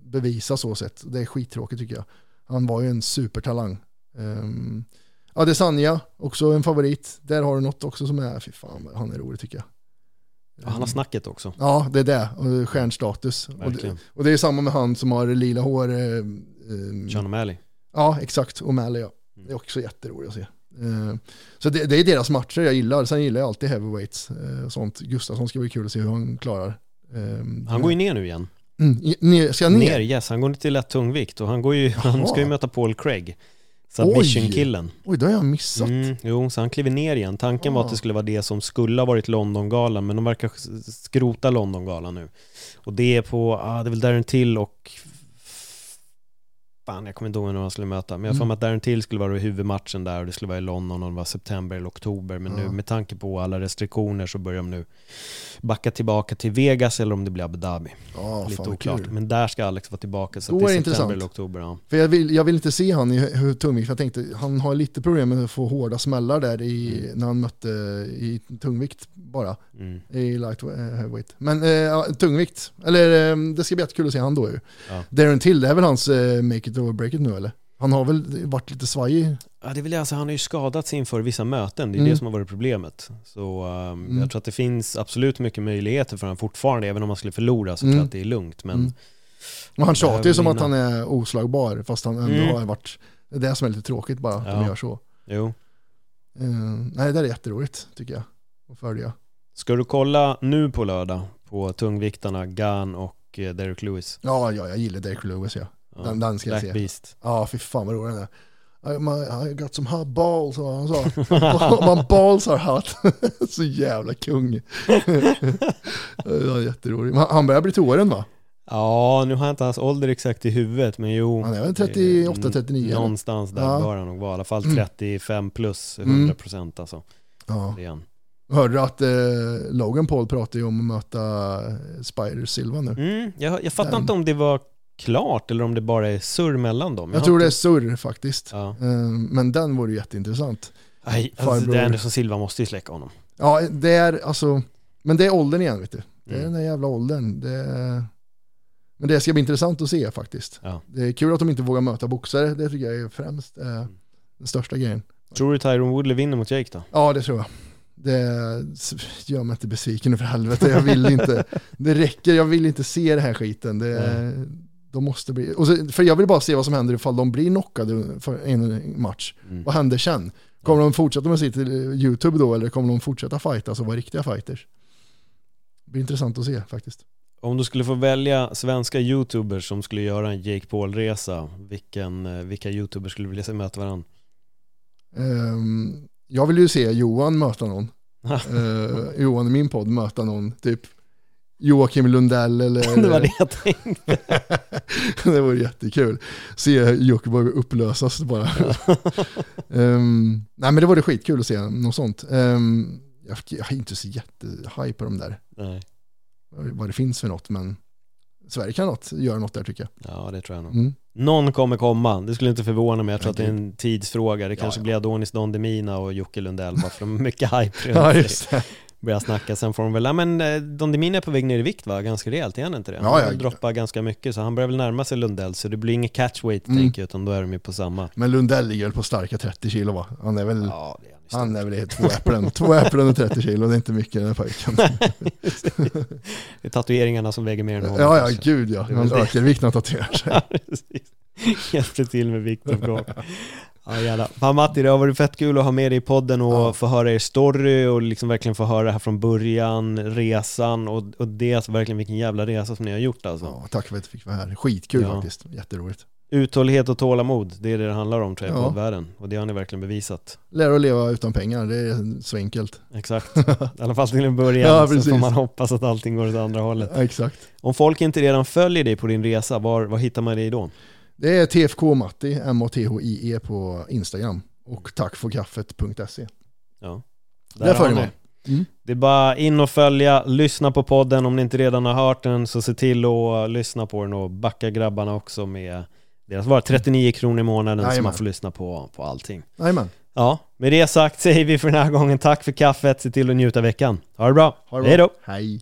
bevisa så sett. Det är skittråkigt tycker jag. Han var ju en supertalang. Um, Adesanya, också en favorit. Där har du något också som är, fy fan, han är rolig tycker jag. Ja, han har snacket också. Ja, det är det. Och stjärnstatus. Och det, och det är samma med han som har lila hår. Eh, eh, Sean O'Malley. ja, exakt. Och Mally, ja. Mm. Det är också jätteroligt att se. Eh, så det, det är deras matcher jag gillar. Sen gillar jag alltid heavyweights. Eh, och sånt. Gustafsson ska bli kul att se hur han klarar. Eh, Han går ju ner nu igen. Mm, ner, ska jag ner? Ner, yes. Han går ner till lätt tungvikt och han går ju, han ska ju möta Paul Craig. Submission-killen. Oj, det har jag missat. Mm, jo, så han kliver ner igen. Tanken var att Ah. det skulle vara det som skulle ha varit Londongalan, men de verkar skrota Londongalan nu. Och det är på, ah, det är väl Darren Till och fan jag kommer inte ihåg när de skulle möta, men jag har Mm. att Darren Till skulle vara i huvudmatchen där och det skulle vara i London och det var september eller oktober. Men nu Ja. med tanke på alla restriktioner så börjar de nu backa tillbaka till Vegas eller om det blir Abu Dhabi. Ja, Lite oklart. kul. Men där ska Alex vara tillbaka så Då det är september intressant. eller oktober. Ja. För jag vill, jag vill inte se han i tungvikt, för jag tänkte han har lite problem med att få hårda smällar där i, Mm. när han mötte i tungvikt bara, Mm. i light eh, heavyweight. Men eh, tungvikt, eller eh, det ska bli jättekul att se han då ju. Ja. Darren Till, det är väl hans eh, make it or break it nu eller? Han har väl varit lite svajig? Ja, det vill jag, alltså, han har ju skadats inför vissa möten, det är Mm. det som har varit problemet. Så um, Mm. jag tror att det finns absolut mycket möjligheter för honom fortfarande, även om han skulle förlora så tror Mm. jag att det är lugnt. Men Mm. Och han tjatar ju behöver som att han är oslagbar, fast han ändå Mm. har varit, det är det som är lite tråkigt bara, att de Ja. gör så. jo. Eh, nej, det är jätteroligt tycker jag, att följa. Ska du kolla nu på lördag på tungviktarna Gunn och eh, Derek Lewis? Ja, ja, jag gillar Derek Lewis ja. Den, den ska jag Black se. Beast. Ja, fy fan vad rolig den är. I, my, I got some hot balls, vad han sa. My balls are hot. Så jävla kung. jätterolig. Han börjar bli till åren va? Ja, nu har jag inte hans ålder exakt i huvudet, men jo. Han är väl det är 38, 39 eller? Någonstans där Ja. bör han nog vara, i alla fall Mm. 35 plus, Mm. 100% alltså. Ja. Han. Hörde du att eh, Logan Paul pratade ju om att möta eh, Spider Silva nu? Mm, jag, jag fattar Den- inte om det var klart eller om det bara är surr mellan dem. Jag har tror det är surr faktiskt. Ja. Eh, men den vore jätteintressant. Nej, alltså det Anderson Silva måste ju släcka honom. Ja, det är alltså, men det är åldern igen vet du. Det är Mm. den där jävla åldern. Det är... Men det ska bli intressant att se faktiskt. Ja. Det är kul att de inte vågar möta boxare, det tycker jag är främst eh, den största grejen. Tror du Tyron Woodley vinner mot Jake då? Ja, det tror jag. Det gör mig inte besviken för helvete, jag vill inte. Det räcker, jag vill inte se det här skiten. Det, de måste bli, och så, för jag vill bara se vad som händer ifall de blir knockade för en match. Mm. Vad händer sen? Kommer de fortsätta med sitt eh, YouTube då eller kommer de fortsätta fightas och vara riktiga fighters? Det blir intressant att se faktiskt. Om du skulle få välja svenska youtubers som skulle göra en Jake Paul-resa, vilken, eh, vilka youtubers skulle du vilja se möta varandra? Ehm, jag vill ju se Johan möta någon. Eh, Johan i min podd möta någon, typ Joakim Lundell eller... det var det jag tänkte. det vore jättekul. Se Jockiboi upplösas bara. Ehm, nej men det vore skitkul att se något sånt. Ehm, jag, jag är inte så jättehaj på de där, Nej. vad det finns för något, men Sverige kan något, göra något där tycker jag. Ja, det tror jag nog. Mm. Någon kommer komma, det skulle inte förvåna mig. Jag tror att det är en tidsfråga. Det kanske ja. blir Adonis Don Demina och Jocke Lundell, bara för de har mycket hype runt Ja, just det. Börja snacka, sen får de väl, ja men eh, Don Demina är på väg ner i vikt va? Ganska rejält, är han inte det? Han Ja, ja. väl droppat ganska mycket, så han börjar väl närma sig Lundell, så det blir inget catchweight Mm. tänker jag, utan då är de ju på samma. Men Lundell ligger väl på starka 30 kilo va? Han är väl, Ja, det är han är väl två äpplen, två äpplen och 30 kilo, det är inte mycket den här pojken. Det är tatueringarna som väger mer än honom. Ja, ja, kanske. gud ja. Han ökar vikten att tatuera sig. Hjälpte till med viktuppgång. Ja jävlar. Fan Matti, det har varit fett kul att ha med dig i podden och Ja. få höra er story och liksom verkligen få höra det här från början, resan och, och det alltså verkligen vilken jävla resa som ni har gjort alltså. Ja, tack för att du fick vara här. Skitkul Ja. faktiskt, jätteroligt. Uthållighet och tålamod, det är det det handlar om tror jag Ja. poddvärlden och det har ni verkligen bevisat. Lära att leva utan pengar, det är så enkelt. Exakt, i alla fall till en början Ja, så får precis. man hoppas att allting går åt andra hållet. Ja, exakt. Om folk inte redan följer dig på din resa, var, var hittar man dig då? Det är TFK Matti, M-A-T-H-I-E E på Instagram. Och tackforkaffet.se. Ja. Där har följer man. Mm. Det är bara in och följa, lyssna på podden om ni inte redan har hört den så se till att lyssna på den och backa grabbarna också med deras var 39 kronor i månaden så Jajamän. man får lyssna på, på allting. Jajamän. Ja, med det sagt säger vi för den här gången tack för kaffet, se till att njuta veckan. Ha det bra, Ha det bra. hej då! Hej.